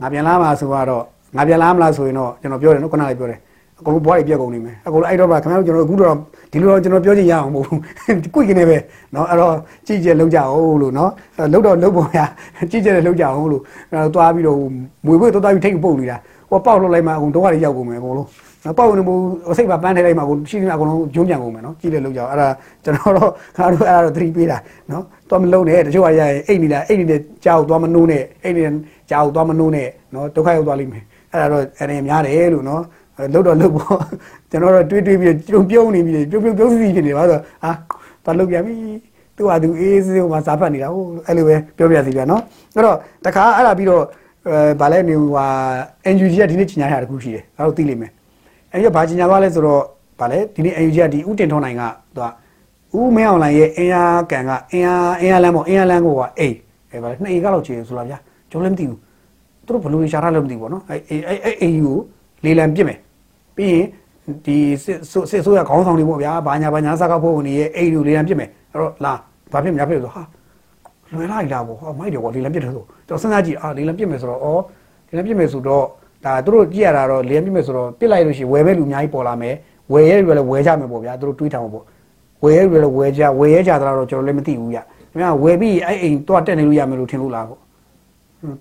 Speaker 1: ငါပြန်လာမှာဆိုတော့ငါပြန်လာမလားဆိုရင်တော့ကျွန်တော်ပြောတယ်နော်ခုနကလည်းပြောတယ် အကုန်လုံးဘွားတွေပြက်ကုန်နေမယ်အကုန်လုံးအဲ့တော့ပါခင်ဗျားတို့ကျွန်တော်အခုတော့ဒီလိုတော့ကျွန်တော်ပြောချင်ရအောင်မဟုတ်ဘူးကိုယ်ကနေပဲเนาะအဲ့တော့ကြည့်ကြလောက်ကြအောင်လို့เนาะလောက်တော့လောက်ပေါ်ရကြည့်ကြလောက်ကြအောင်လို့အဲ့တော့သွားပြီးတော့မွေပွေသွားသွားပြီးထိတ်ပုတ်နေတာဟိုပေါက်လောက်လိုက်မှအကုန်တော့ရရောက်ကုန်မယ်အကုန်လုံးနော်ပေါက်နေမို့စိတ်ပါပန်းထဲလိုက်မှအကုန်ရှိနေအကုန်လုံးဂျုံးပြန်ကုန်မယ်နော်ကြည့်လေလောက်ကြအောင်အဲ့ဒါကျွန်တော်တော့ခါတို့အဲ့ဒါတော့သတိပေးတာနော်သွားမလုံးနဲ့တချို့ကရရင်အိတ်နေတာအိတ်နေတဲ့ကြောက်သွားမနှိုးနဲ့အိတ်နေတဲ့ကြောက်သွားမနှိုးနဲ့နော်ဒုက္ခရောက်သွားလိမ့်မယ်အဲ့ဒါတော့အဲ့ဒါများတယ်လို့နော် လုတ်တော့လုတ်ပေါ့ကျွန်တော်တော့တွေးတွေးပြီးပြုံပြုံးနေပြီပြုံပြုံးပြုံးစီဖြစ်နေပါဆိုဟာသွားလုတ်ပြန်ပြီသူကသူအေးစေးဟိုမှာစားဖတ်နေတာဟိုအဲ့လိုပဲပြောပြစီပြနော်အဲ့တော့တခါအဲ့ဒါပြီးတော့အဲဗာလဲနေဟိုဟာ NUG ကဒီနေ့ကြီးညာရတာတခုရှိတယ်အဲ့တော့သိလိမ့်မယ်အဲ့ဒီဘာကြီးညာသွားလဲဆိုတော့ဗာလဲဒီနေ့ NUG ကဒီဥတင်ထွန်းနိုင်ကသူကဥမင်းအောင်လိုင်ရဲ့အင်အားကန်ကအင်အားအင်အားလမ်းပေါ့အင်အားလမ်းကိုကအိတ်အဲဗာလဲနှစ်အိကလောက်ချေဆိုလားဗျာကျွန်တော်လည်းမသိဘူးသူတို့ဘလို့ရှာထားလို့မသိဘူးပေါ့နော်အဲအဲအဲအိမ်ကို လေလံပြစ်မယ်ပြီးရင်ဒီစစ်စစ်ဆိုးရခေါင်းဆောင်တွေပေါ့ဗျာဘာညာဘာညာစကားဖို့ဝင်ရဲ့အိမ်ကိုလေလံပြစ်မယ်အဲ့တော့လာဘာဖြစ်များဖြစ်လို့ဆိုဟာလွယ်လိုက်လားပေါ့ဟာမိုက်တယ်ကွာလေလံပြစ်တယ်ဆိုကျွန်တော်စဉ်းစားကြည့်အာလေလံပြစ်မယ်ဆိုတော့ဩလေလံပြစ်မယ်ဆိုတော့ဒါသူတို့ကြည့်ရတာတော့လေလံပြစ်မယ်ဆိုတော့ပြစ်လိုက်လို့ရှိရင်ဝယ်မဲ့လူအများကြီးပေါ်လာမယ်ဝယ်ရဲတွေလည်းဝယ်ကြမယ်ပေါ့ဗျာသူတို့တွေးထားမှာပေါ့ဝယ်ရဲတွေလည်းဝယ်ကြဝယ်ရဲကြတာတော့ကျွန်တော်လည်းမသိဘူးဗျခင်ဗျာဝယ်ပြီးအဲ့အိမ်တွားတက်နေလို့ရမယ်လို့ထင်လို့လားပေါ့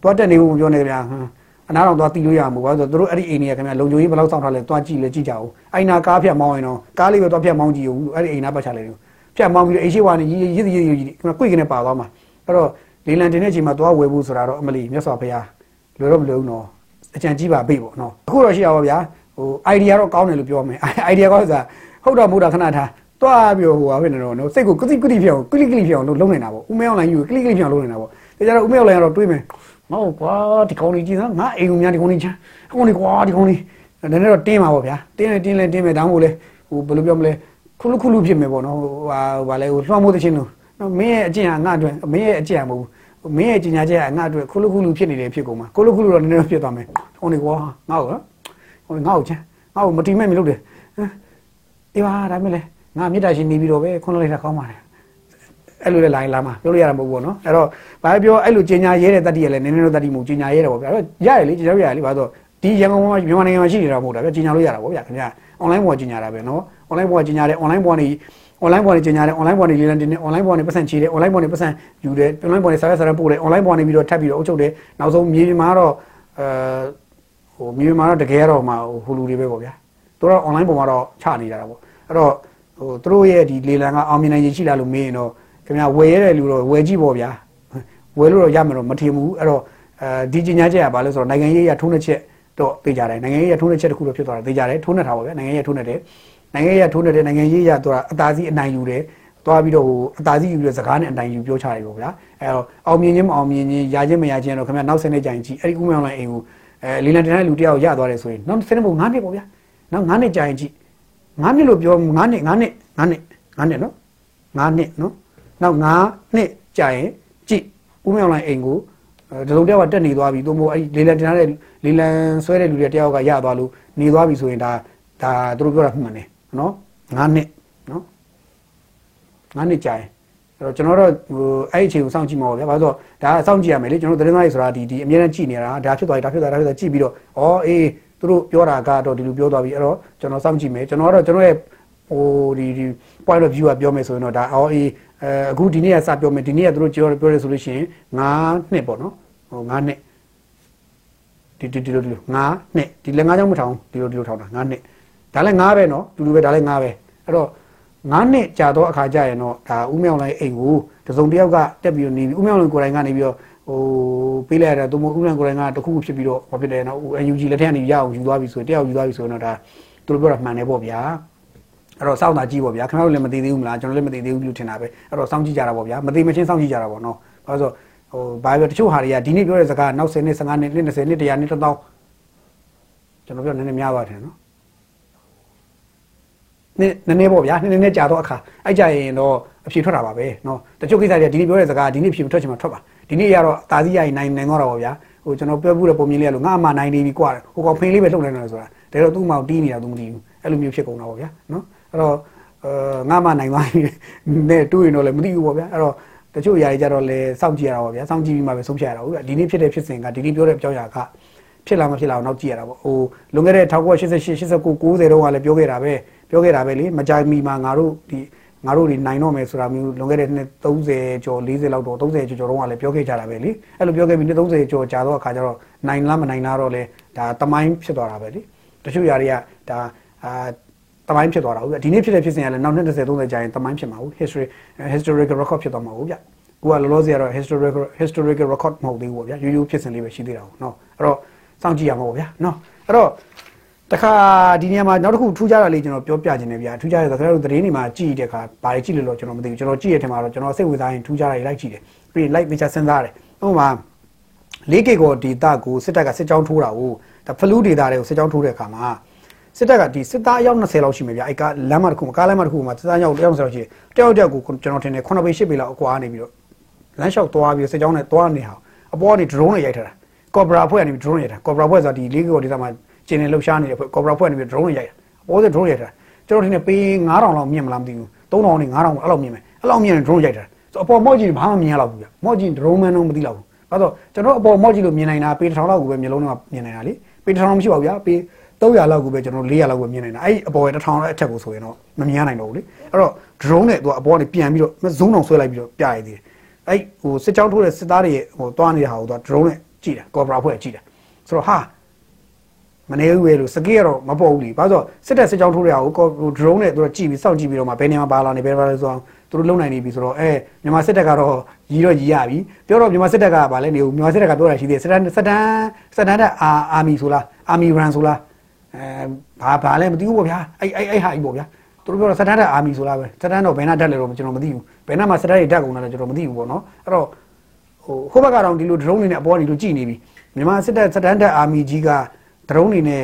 Speaker 1: တွားတက်နေဖို့ပြောနေဗျာဟမ် အနာတော့သွားတီးလို့ရမှာပေါ့ဆိုတော့တို့အဲ့ဒီအိမ်တွေကခင်ဗျာလုံခြုံရေးဘယ်လောက်စောင့်ထားလဲသွားကြည့်လဲကြည့်ကြအောင်အိုင်နာကားဖြတ်မောင်းရင်တော့ကားလေးပဲသွားဖြတ်မောင်းကြည့်ဦးအဲ့ဒီအိမ်နာပတ်ချလိုက်လို့ဖြတ်မောင်းပြီးတော့အိမ်ရှိဝါနေရည်ရည်ရည်ရည်ခင်ဗျာကွိကနေပါသွားမှာအဲ့တော့လေလံတင်တဲ့အချိန်မှာသွားဝယ်ဖို့ဆိုတာတော့အမလီမြတ်စွာဘုရားလွယ်တော့မလွယ်ဘူးနော်အကြံကြီးပါပြီပေါ့နော်အခုတော့ရှိရပါဗျာဟို idea တော့ကောင်းတယ်လို့ပြောမယ် idea ကောင်းဆိုတာဟုတ်တော့မဟုတ်တာခဏထားတွားပြီးဟိုဟာဖြစ်နေတော့နော်စိတ်ကိုကတိကတိဖြစ်အောင်ကလိကလိဖြစ်အောင်လုပ်နေတာပေါ့ဦးမဲအောင်လိုင်းယူကလိကလိဖြစ်အောင်လုပ်နေတာပေါ့ဒါကြတော့ဦးမဲအောင်လိုင်းကတော့တွေးမယ် မဟုတ်ကွာဒီကောင်လေးကြည့်စမ်းငါအိမ်ုံများဒီကောင်လေးချမ်းအကောင်လေးကွာဒီကောင်လေးနည်းနည်းတော့တင်းပါပေါ့ဗျာတင်းလဲတင်းလဲတင်းမယ်တောင်းဖို့လဲဟိုဘယ်လိုပြောမလဲခုလူခုလူဖြစ်မယ်ပေါ့နော်ဟိုဟာဘာလဲဟိုလွှမ်းမိုးတဲ့ချင်းလို့နော်မင်းရဲ့အကျင့်ဟာငါအတွက်မင်းရဲ့အကျင့်ဟာမဟုတ်ဘူးမင်းရဲ့ကြီးညာချက်ကငါအတွက်ခုလူခုလူဖြစ်နေတယ်ဖြစ်ကုန်မှာခုလူခုလူတော့နည်းနည်းဖြစ်သွားမယ်ကောင်လေးကွာငါ့ကိုနော်ဟိုငါ့ကိုချမ်းငါ့ကိုမတိမဲ့မလုပ်တယ်အေးပါဒါမဲ့လေငါမေတ္တာရှင်နေပြီးတော့ပဲခွန်းလိုက်တာကောင်းပါတယ် အဲ့လိုလေလိုင်းလာမှာပြောလို့ရတာမဟုတ်ဘူးနော်အဲ့တော့ဘာပြောအဲ့လိုကြီးညာရဲတဲ့တတိရလဲနည်းနည်းတော့တတိမဟုတ်ကြီးညာရဲတယ်ပေါ့ဗျာအဲ့တော့ရတယ်လေကျွန်တော်ရတယ်လေဘာလို့ဒီရန်ကုန်မှာမြန်မာနိုင်ငံမှာရှိနေတာမဟုတ်တာဗျကြီးညာလို့ရတာပေါ့ဗျာခင်ဗျာ online ပေါ်ကြီးညာတာပဲနော် online ပေါ်ကြီးညာတယ် online ပေါ်နေ online ပေါ်နေကြီးညာတယ် online ပေါ်နေလေးလံတင်တယ် online ပေါ်နေပတ်စံချေတယ် online ပေါ်နေပတ်စံယူတယ် online ပေါ်နေစာရွက်စာတမ်းပို့တယ် online ပေါ်နေပြီးတော့ထပ်ပြီးတော့အုပ်ချုပ်တယ်နောက်ဆုံးမြေပြင်မှာတော့အဲဟိုမြေပြင်မှာတော့တကယ်တော့မှဟိုလူတွေပဲပေါ့ဗျာသူတို့ online ပေါ်မှာတော့ချနေကြတာပေါ့အဲ့တော့ဟိုသူတို့ရဲ့ဒီလေလံကအောင်မြင်နိုင်ရင်ရှိလားလို့မေးရင်တော့ ခင်ဗျာဝယ်ရတဲ့လူတော့ဝယ်ကြည့်ပေါ့ဗျာဝယ်လို့တော့ရမယ်တော့မထင်ဘူးအဲ့တော့အဲဒီကြီးညာချက်ကဘာလဲဆိုတော့နိုင်ငံရေးရထိုးနှက်ချက်တော့သိကြတယ်နိုင်ငံရေးရထိုးနှက်ချက်တစ်ခုတော့ဖြစ်သွားတယ်သိကြတယ်ထိုးနှက်ထားပါဗျာနိုင်ငံရေးထိုးနှက်တယ်နိုင်ငံရေးရထိုးနှက်တယ်နိုင်ငံရေးရသူကအသာစီးအနိုင်ယူတယ်သွားပြီးတော့ဟိုအသာစီးယူပြီးတော့စကားနဲ့အနိုင်ယူပြောချတယ်ပေါ့ဗျာအဲတော့အောင်မြင်ခြင်းမအောင်မြင်ခြင်းရခြင်းမရခြင်းတော့ခင်ဗျာနောက်ဆက်နေကြရင်ကြည့်အဲ့ဒီဥမ္မာလိုက်အိမ်ကိုအဲလီလန်တန်တဲ့လူတယောက်ရသွားတယ်ဆိုရင်နောက်ဆက်နေဖို့9နှစ်ပေါ့ဗျာနောက်9နှစ်ကြာရင်ကြည့်9နှစ်လို့ပြော9နှစ်9နှစ်9နှစ်9နှစ်နော်9နှစ်နော် နောက်9နှစ်ကြာရင်ကြည့်ဥမ္မာလိုက်အိမ်ကိုတစုံတယောက်ကတက်နေသွားပြီသို့မဟုတ်အဲ့ဒီလေလံတင်ထားတဲ့လေလံဆွဲတဲ့လူတွေတယောက်ကရသွားလို့နေသွားပြီဆိုရင်ဒါဒါသူတို့ပြောတာမှန်တယ်နော်9နှစ်နော်9နှစ်ကြာရင်အဲ့တော့ကျွန်တော်တို့ဟိုအဲ့ဒီအချိန်ကိုစောင့်ကြည့်မှာပါဗျာဘာလို့ဆိုတော့ဒါကစောင့်ကြည့်ရမယ်လေကျွန်တော်သတင်းသမားတွေဆိုတာဒီဒီအမြဲတမ်းကြည့်နေတာဒါဖြစ်သွားပြီဒါဖြစ်သွားဒါဖြစ်သွားကြည့်ပြီးတော့ဩအေးသူတို့ပြောတာကတော့ဒီလိုပြောသွားပြီအဲ့တော့ကျွန်တော်စောင့်ကြည့်မယ်ကျွန်တော်ကတော့ကျွန်တော်ရဲ့ဟိုဒီဒီ point of view ကပြောမယ်ဆိုရင်တော့ဒါအော် အေးအဲအခုဒီနေ့ကစပြောမယ်ဒီနေ့ကသူတို့ပြောပြောတယ်ဆိုလို့ရှိရင်9နှစ်ပေါ့နော်ဟို9နှစ်ဒီဒီဒီလိုဒီလို9နှစ်ဒီလည်း9ချောင်းမထောင်ဒီလိုဒီလိုထောင်တာ9နှစ်ဒါလည်း9ပဲနော်တူတူပဲဒါလည်း9ပဲအဲ့တော့9နှစ်ကြာတော့အခါကျရင်တော့ဒါဥမြောင်လိုက်အိမ်ကိုတစုံတစ်ယောက်ကတက်ပြီးတော့နေပြီးဥမြောင်လိုက်ကိုယ်တိုင်ကနေပြီးတော့ဟိုပေးလိုက်ရတာသူမဥမြောင်ကိုယ်တိုင်ကတခုခုဖြစ်ပြီးတော့ဘာဖြစ်တယ်နော် UNG လက်ထက်ကနေရအောင်ယူသွားပြီဆိုရင်တယောက်ယူသွားပြီဆိုရင်တော့ဒါသူတို့ပြောတာမှန်တယ်ပေါ့ဗျာ အဲ့တော့စောင့်တာကြည့်ပေါ့ဗျာခင်ဗျားတို့လည်းမသိသေးဘူးမလားကျွန်တော်လည်းမသိသေးဘူးလို့ထင်တာပဲအဲ့တော့စောင့်ကြည့်ကြတာပေါ့ဗျာမသိမချင်းစောင့်ကြည့်ကြတာပေါ့နော်ဘာလို့ဆိုဟိုဘာပြောတချို့ဟာတွေကဒီနေ့ပြောတဲ့စကားနောက်10နှစ်15နှစ်နှစ်20နှစ်100နှစ်1000ကျွန်တော်ပြောနည်းနည်းများပါတယ်နော်နည်းနည်းနည်းပေါ့ဗျာနည်းနည်းနည်းကြာတော့အခါအဲ့ကြရင်တော့အဖြေထွက်တာပါပဲနော်တချို့ကိစ္စတွေကဒီနေ့ပြောတဲ့စကားဒီနေ့ဖြေမထွက်ချင်မှထွက်ပါဒီနေ့ရတော့တာသီးရရင်နိုင်နိုင်တော့တာပေါ့ဗျာဟိုကျွန်တော်ပြောပြတဲ့ပုံမြင်လေးကလို့ငါအမှနိုင်နေပြီကွာဟိုကောင်ဖိန်လေးပဲလှုပ်နေတယ်ဆိုတာဒါတော့သူ့မောင်တီးနေတာသူမသိဘူးအဲ့လိုမျိုးဖြစ်ကုန်တာပေါ့ဗျာနော် အဲ့တော့အဲငါမှနိုင်သွားပြီနဲ့တွေးရင်တော့လည်းမသိဘူးပေါ့ဗျာအဲ့တော့တချို့ຢာတွေကြတော့လေစောင့်ကြည့်ရတာပေါ့ဗျာစောင့်ကြည့်ပြီးမှပဲဆုံးဖြတ်ရတာဟုတ်ဗျာဒီနေ့ဖြစ်တဲ့ဖြစ်စဉ်ကဒီနေ့ပြောတဲ့အကြောင်းအရာကဖြစ်လာမဖြစ်လာအောင်နောက်ကြည့်ရတာပေါ့ဟိုလွန်ခဲ့တဲ့1988 89 90တုန်းကလည်းပြောခဲ့တာပဲပြောခဲ့တာပဲလေမကြိုင်မီမှာငါတို့ဒီငါတို့ဒီနိုင်တော့မယ်ဆိုတာမျိုးလွန်ခဲ့တဲ့နှစ်30ကျော်40လောက်တော့30ကျော်ကျော်တုန်းကလည်းပြောခဲ့ကြတာပဲလေအဲ့လိုပြောခဲ့ပြီးနှစ်30ကျော်ကြာတော့အခါကျတော့နိုင်လားမနိုင်လားတော့လေဒါတမိုင်းဖြစ်သွားတာပဲလေတချို့ຢာတွေကဒါအာ တမိုင်းဖြစ်သွားတာဟုတ်ဗျဒီနေ့ဖြစ်တဲ့ဖြစ်စဉ်ကလည်းနောက်နှစ်30 30ကြာရင်တမိုင်းဖြစ်မှာဟုတ် history historical record ဖြစ်သွားမှာဟုတ်ဗျကိုကလောလောဆယ်ကတော့ historical historical record မဟုတ်သေးဘူးပေါ့ဗျာရိုးရိုးဖြစ်စဉ်လေးပဲရှိသေးတာဟုတ်နော်အဲ့တော့စောင့်ကြည့်ရမှာပေါ့ဗျာနော်အဲ့တော့တခါဒီနေရာမှာနောက်တစ်ခုထူးခြားတာလေးကျွန်တော်ပြောပြခြင်းနဲ့ဗျာထူးခြားတဲ့ဆိုတော့သတင်းတွေမှာကြည့်တဲ့အခါဘာတွေကြည့်လို့လို့ကျွန်တော်မသိဘူးကျွန်တော်ကြည့်ရတဲ့မှာတော့ကျွန်တော်စိတ်ဝင်စားရင်ထူးခြားတာတွေလိုက်ကြည့်တယ်ပြီးရင် like သေချာစဉ်းစားတယ်ဥပမာ၄ကီကိုဒေတာကိုစစ်တပ်ကစစ်ကြောင်းထိုးတာကိုဒါဖလူးဒေတာတွေကိုစစ်ကြောင်းထိုးတဲ့အခါမှာ စစ်တပ်ကဒီစစ်သားအယောက်20လောက်ရှိမယ်ဗျာအဲ့ကလမ်းမတစ်ခုမှာကားလမ်းမတစ်ခုမှာစစ်သားအယောက်120လောက်ရှိတယ်တယောက်တယောက်ကိုကျွန်တော်ထင်တယ်9ပေ10ပေလောက်အကွာနေပြီးတော့လမ်းလျှောက်သွားပြီးစစ်ကြောင်းနဲ့သွားနေဟာအပေါ်ကနေ drone နဲ့ရိုက်ထားတာကော်ဘရာဖွဲ့ကနေ drone ရိုက်ထားကော်ဘရာဖွဲ့ဆိုတာဒီ၄ကီကိုဒေတာမှာကျင်းနေလှုပ်ရှားနေတဲ့ကော်ဘရာဖွဲ့နေပြီး drone နဲ့ရိုက်တာအပေါ်က drone ရိုက်တာကျွန်တော်ထင်တယ်ပေး9000လောက်မြင်မလားမသိဘူး3000နဲ့9000အဲ့လောက်မြင်မယ်အဲ့လောက်မြင်ရင် drone ရိုက်တာဆိုအပေါ်မော့ကြီးဘာမှမြင်ရတော့ဘူးဗျမော့ကြီး drone man တော့မသိတော့ဘူးဘာလို့ကျွန်တော်အပေါ်မော့ကြီးလို့မြင်နိုင်တာပေး1000လောက်ကိုပဲမျိုးလုံးတော့မြင်နိုင်တာလေပေး1000မရှိပါဘူးဗျာပေး 300လောက်ကိုပဲကျွန်တော်400လောက်ကိုမြင်နိုင်တာအဲ့အပေါ်ရဲ့1000လောက်အထက်ကိုဆိုရင်တော့မမြင်နိုင်တော့ဘူးလေအဲ့တော့ drone နဲ့သူကအပေါ်ကနေပြန်ပြီးတော့ဇုံအောင်ဆွဲလိုက်ပြီးတော့ပြရည်သေးတယ်အဲ့ဟိုစစ်ကြောင်းထိုးတဲ့စစ်သားတွေဟိုတွားနေတာဟိုသူက drone နဲ့ကြည့်တယ် cobra ဖွဲ့ကြည့်တယ်ဆိုတော့ဟာမနေဘူးပဲလို့စကေးကတော့မပေါ်ဘူးလीဘာလို့ဆိုစစ်တပ်စစ်ကြောင်းထိုးရအောင်ကို drone နဲ့သူတို့ကြည့်ပြီးစောင့်ကြည့်ပြီးတော့မှဘယ်နေရာမှာပါလာနေဘယ်ပါလဲဆိုအောင်သူတို့လုံနိုင်နေပြီဆိုတော့အဲမြန်မာစစ်တပ်ကတော့ရီတော့ရီရပြီပြောတော့မြန်မာစစ်တပ်ကဗာလဲနေဘူးမြန်မာစစ်တပ်ကပြောတာရှိသေးတယ်စစ်တမ်းစစ်တမ်းစစ်တမ်းတဲ့အာအာမီဆိုလားအာမီရန်ဆိုလား အဲဘာဘာလဲမသိဘူးပေါ့ဗျာအဲ့အဲ့အဲ့ဟာကြီးပေါ့ဗျာသူတို့ပြောတော့စစ်တမ်းတဲ့အာမီဆိုလားပဲစစ်တမ်းတော့ဘယ်နာတက်လဲတော့ကျွန်တော်မသိဘူးဘယ်နာမှာစစ်တမ်းတွေတက်ကုန်တာလဲကျွန်တော်မသိဘူးပေါ့နော်အဲ့တော့ဟိုခိုးဘက်ကတော့ဒီလို drone တွေနဲ့အပေါ်ကနေလိုကြည့်နေပြီမြန်မာစစ်တပ်စစ်တမ်းတဲ့အာမီကြီးက drone တွေနဲ့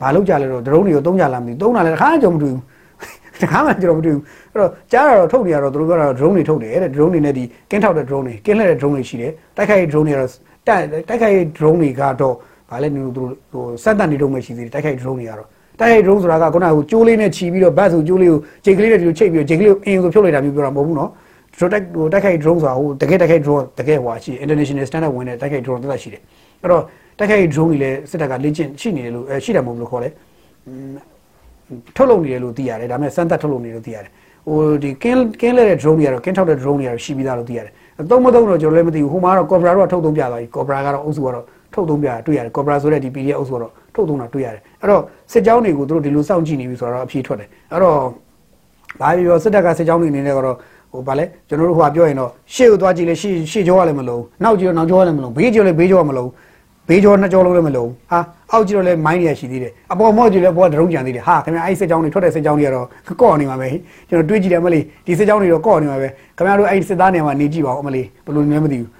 Speaker 1: ဘာလုပ်ကြလဲတော့ drone တွေကိုသုံးကြလားမသိဘူးသုံးတာလည်းတစ်ခါမှကြုံမတွေ့ဘူးတခါမှကျွန်တော်မတွေ့ဘူးအဲ့တော့ကြားရတော့ထုတ်နေရတော့သူတို့ပြောတာ drone တွေထုတ်တယ်တဲ့ drone တွေနဲ့ဒီကင်းထောက်တဲ့ drone တွေကင်းလှည့်တဲ့ drone တွေရှိတယ်တိုက်ခိုက် drone တွေကတော့တိုက်တိုက်ခိုက် drone တွေကတော့ ဗာလဲနေသူတို့ဟိုစက်တက်နေတော့မှရှိသေးတယ်တိုက်ခိုက် drone တွေကတော့တိုက်ခိုက် drone ဆိုတာကခုနကဟိုကျိုးလေးနဲ့ခြီးပြီးတော့ဘတ်ဆိုကျိုးလေးကိုဂျိတ်ကလေးနဲ့ဒီလိုချိတ်ပြီးတော့ဂျိတ်ကလေးကိုအင်းဆိုဖြုတ်လိုက်တာမျိုးပြောတာမဟုတ်ဘူးနော် protect ဟိုတိုက်ခိုက် drone ဆိုတာဟိုတကယ်တိုက်ခိုက် drone တကယ်ဟိုရှိ international standard ဝင်တဲ့တိုက်ခိုက် drone တက်ရှိတယ်အဲ့တော့တိုက်ခိုက် drone တွေလည်းစစ်တပ်ကလေ့ကျင့်ရှိနေတယ်လို့အဲရှိတယ်မဟုတ်လို့ခေါ်လဲထုတ်လုပ်နေတယ်လို့သိရတယ်ဒါပေမဲ့စမ်းသပ်ထုတ်လုပ်နေတယ်လို့သိရတယ်ဟိုဒီကင်းကင်းလဲတဲ့ drone တွေကတော့ကင်းထောက်တဲ့ drone တွေကတော့ရှိပြီးသားလို့သိရတယ်အသုံးမသုံးတော့ကျွန်တော်လည်းမသိဘူးဟိုမှာတော့ Cobra တော့ထုတ်သုံးပြသွားပြီ Cobra ကတော့အုပ်စုကတော့ ထုတ်သုံးပြတွေ့ရတယ် Cobra ဆိုတဲ့ဒီ PDF အုပ်စုကတော့ထုတ်သုံးတာတွေ့ရတယ်အဲ့တော့စစ်ကြောင်းတွေကိုသူတို့ဒီလိုစောင့်ကြည့်နေပြီဆိုတော့အဖြေထွက်တယ်အဲ့တော့ဘာပြောစစ်တပ်ကစစ်ကြောင်းတွေအနေနဲ့ကတော့ဟိုဗာလဲကျွန်တော်တို့ဟိုပြောရင်တော့ရှေ့ကိုသွားကြည့်လေရှေ့ရှေ့ကြောကလည်းမလုံးနောက်ကြည့်တော့နောက်ကြောကလည်းမလုံးဘေးကြောလည်းဘေးကြောကမလုံးဘေးကြောနှစ်ကြောလုံးလည်းမလုံးဟာအောက်ကြည့်တော့လည်းမိုင်းနေရရှိသေးတယ်အပေါ်မော့ကြည့်လည်းဘောကဒရုံးကြံသေးတယ်ဟာခင်ဗျာအဲ့စစ်ကြောင်းတွေထွက်တဲ့စစ်ကြောင်းတွေကတော့ကော့နေမှာပဲကျွန်တော်တွေးကြည့်တယ်မလေးဒီစစ်ကြောင်းတွေတော့ကော့နေမှာပဲခင်ဗျားတို့အဲ့စစ်သားနေမှာနေကြည့်ပါဦးအမလေးဘယ်လိုလဲမသိဘူး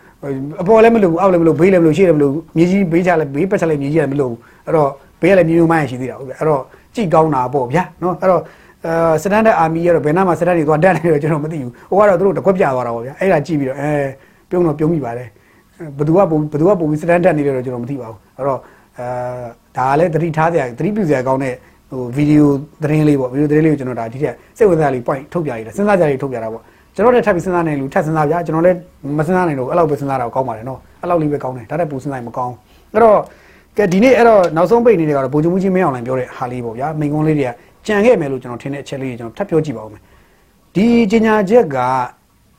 Speaker 1: အပေါ်လည်းမလို့အောက်လည်းမလို့ဘေးလည်းမလို့ရှေ့လည်းမလို့မြေကြီးဘေးချလည်းဘေးပတ်ချလည်းမြေကြီးလည်းမလို့အဲ့တော့ဘေးကလည်းမြေမျိုးမိုင်းရှိသေးတာဟုတ်ပြီအဲ့တော့ကြည့်ကောင်းတာပေါ့ဗျာနော်အဲ့တော့အဲစတန်ဒတ်အာမီကတော့ဘယ်နာမှာစတန်တွေသွားတက်နေတော့ကျွန်တော်မသိဘူးဟိုကတော့သူတို့တကွက်ပြသွားတာပေါ့ဗျာအဲ့ဒါကြည့်ပြီးတော့အဲပြုံးတော့ပြုံးမိပါတယ်ဘယ်သူကပုံဘယ်သူကပုံပြီးစတန်တက်နေတယ်တော့ကျွန်တော်မသိပါဘူးအဲ့တော့အဲဒါကလည်းသတိထားစရာသတိပြုစရာကောင်းတဲ့ဟိုဗီဒီယိုသတင်းလေးပေါ့ဗီဒီယိုသတင်းလေးကိုကျွန်တော်ဒါဒီထက်စိတ်ဝင်စားလေး point ထုတ်ပြရတယ်စဉ်းစားကြရထုတ်ပြတာပေါ့ ကျွန်တော်လည်းထပ်ပြီးစဉ်းစားနေလူထပ်စဉ်းစားပြကျွန်တော်လည်းမစဉ်းစားနိုင်တော့အဲ့လောက်ပဲစဉ်းစားတာကောင်းပါတယ်နော်အဲ့လောက်လေးပဲကောင်းတယ်ဒါတက်ပူစဉ်းစားရင်မကောင်းအဲ့တော့ကဲဒီနေ့အဲ့တော့နောက်ဆုံးပိတ်နေတယ်ကတော့ဗိုလ်ချုပ်မှုကြီးမင်းအောင်လှိုင်ပြောတဲ့ဟာလေးပေါ့ဗျာမိန်ကုန်းလေးတွေကကြံခဲ့မယ်လို့ကျွန်တော်ထင်တဲ့အချက်လေးတွေကျွန်တော်ထပ်ပြောကြည့်ပါဦးမယ်ဒီကြီးညာချက်က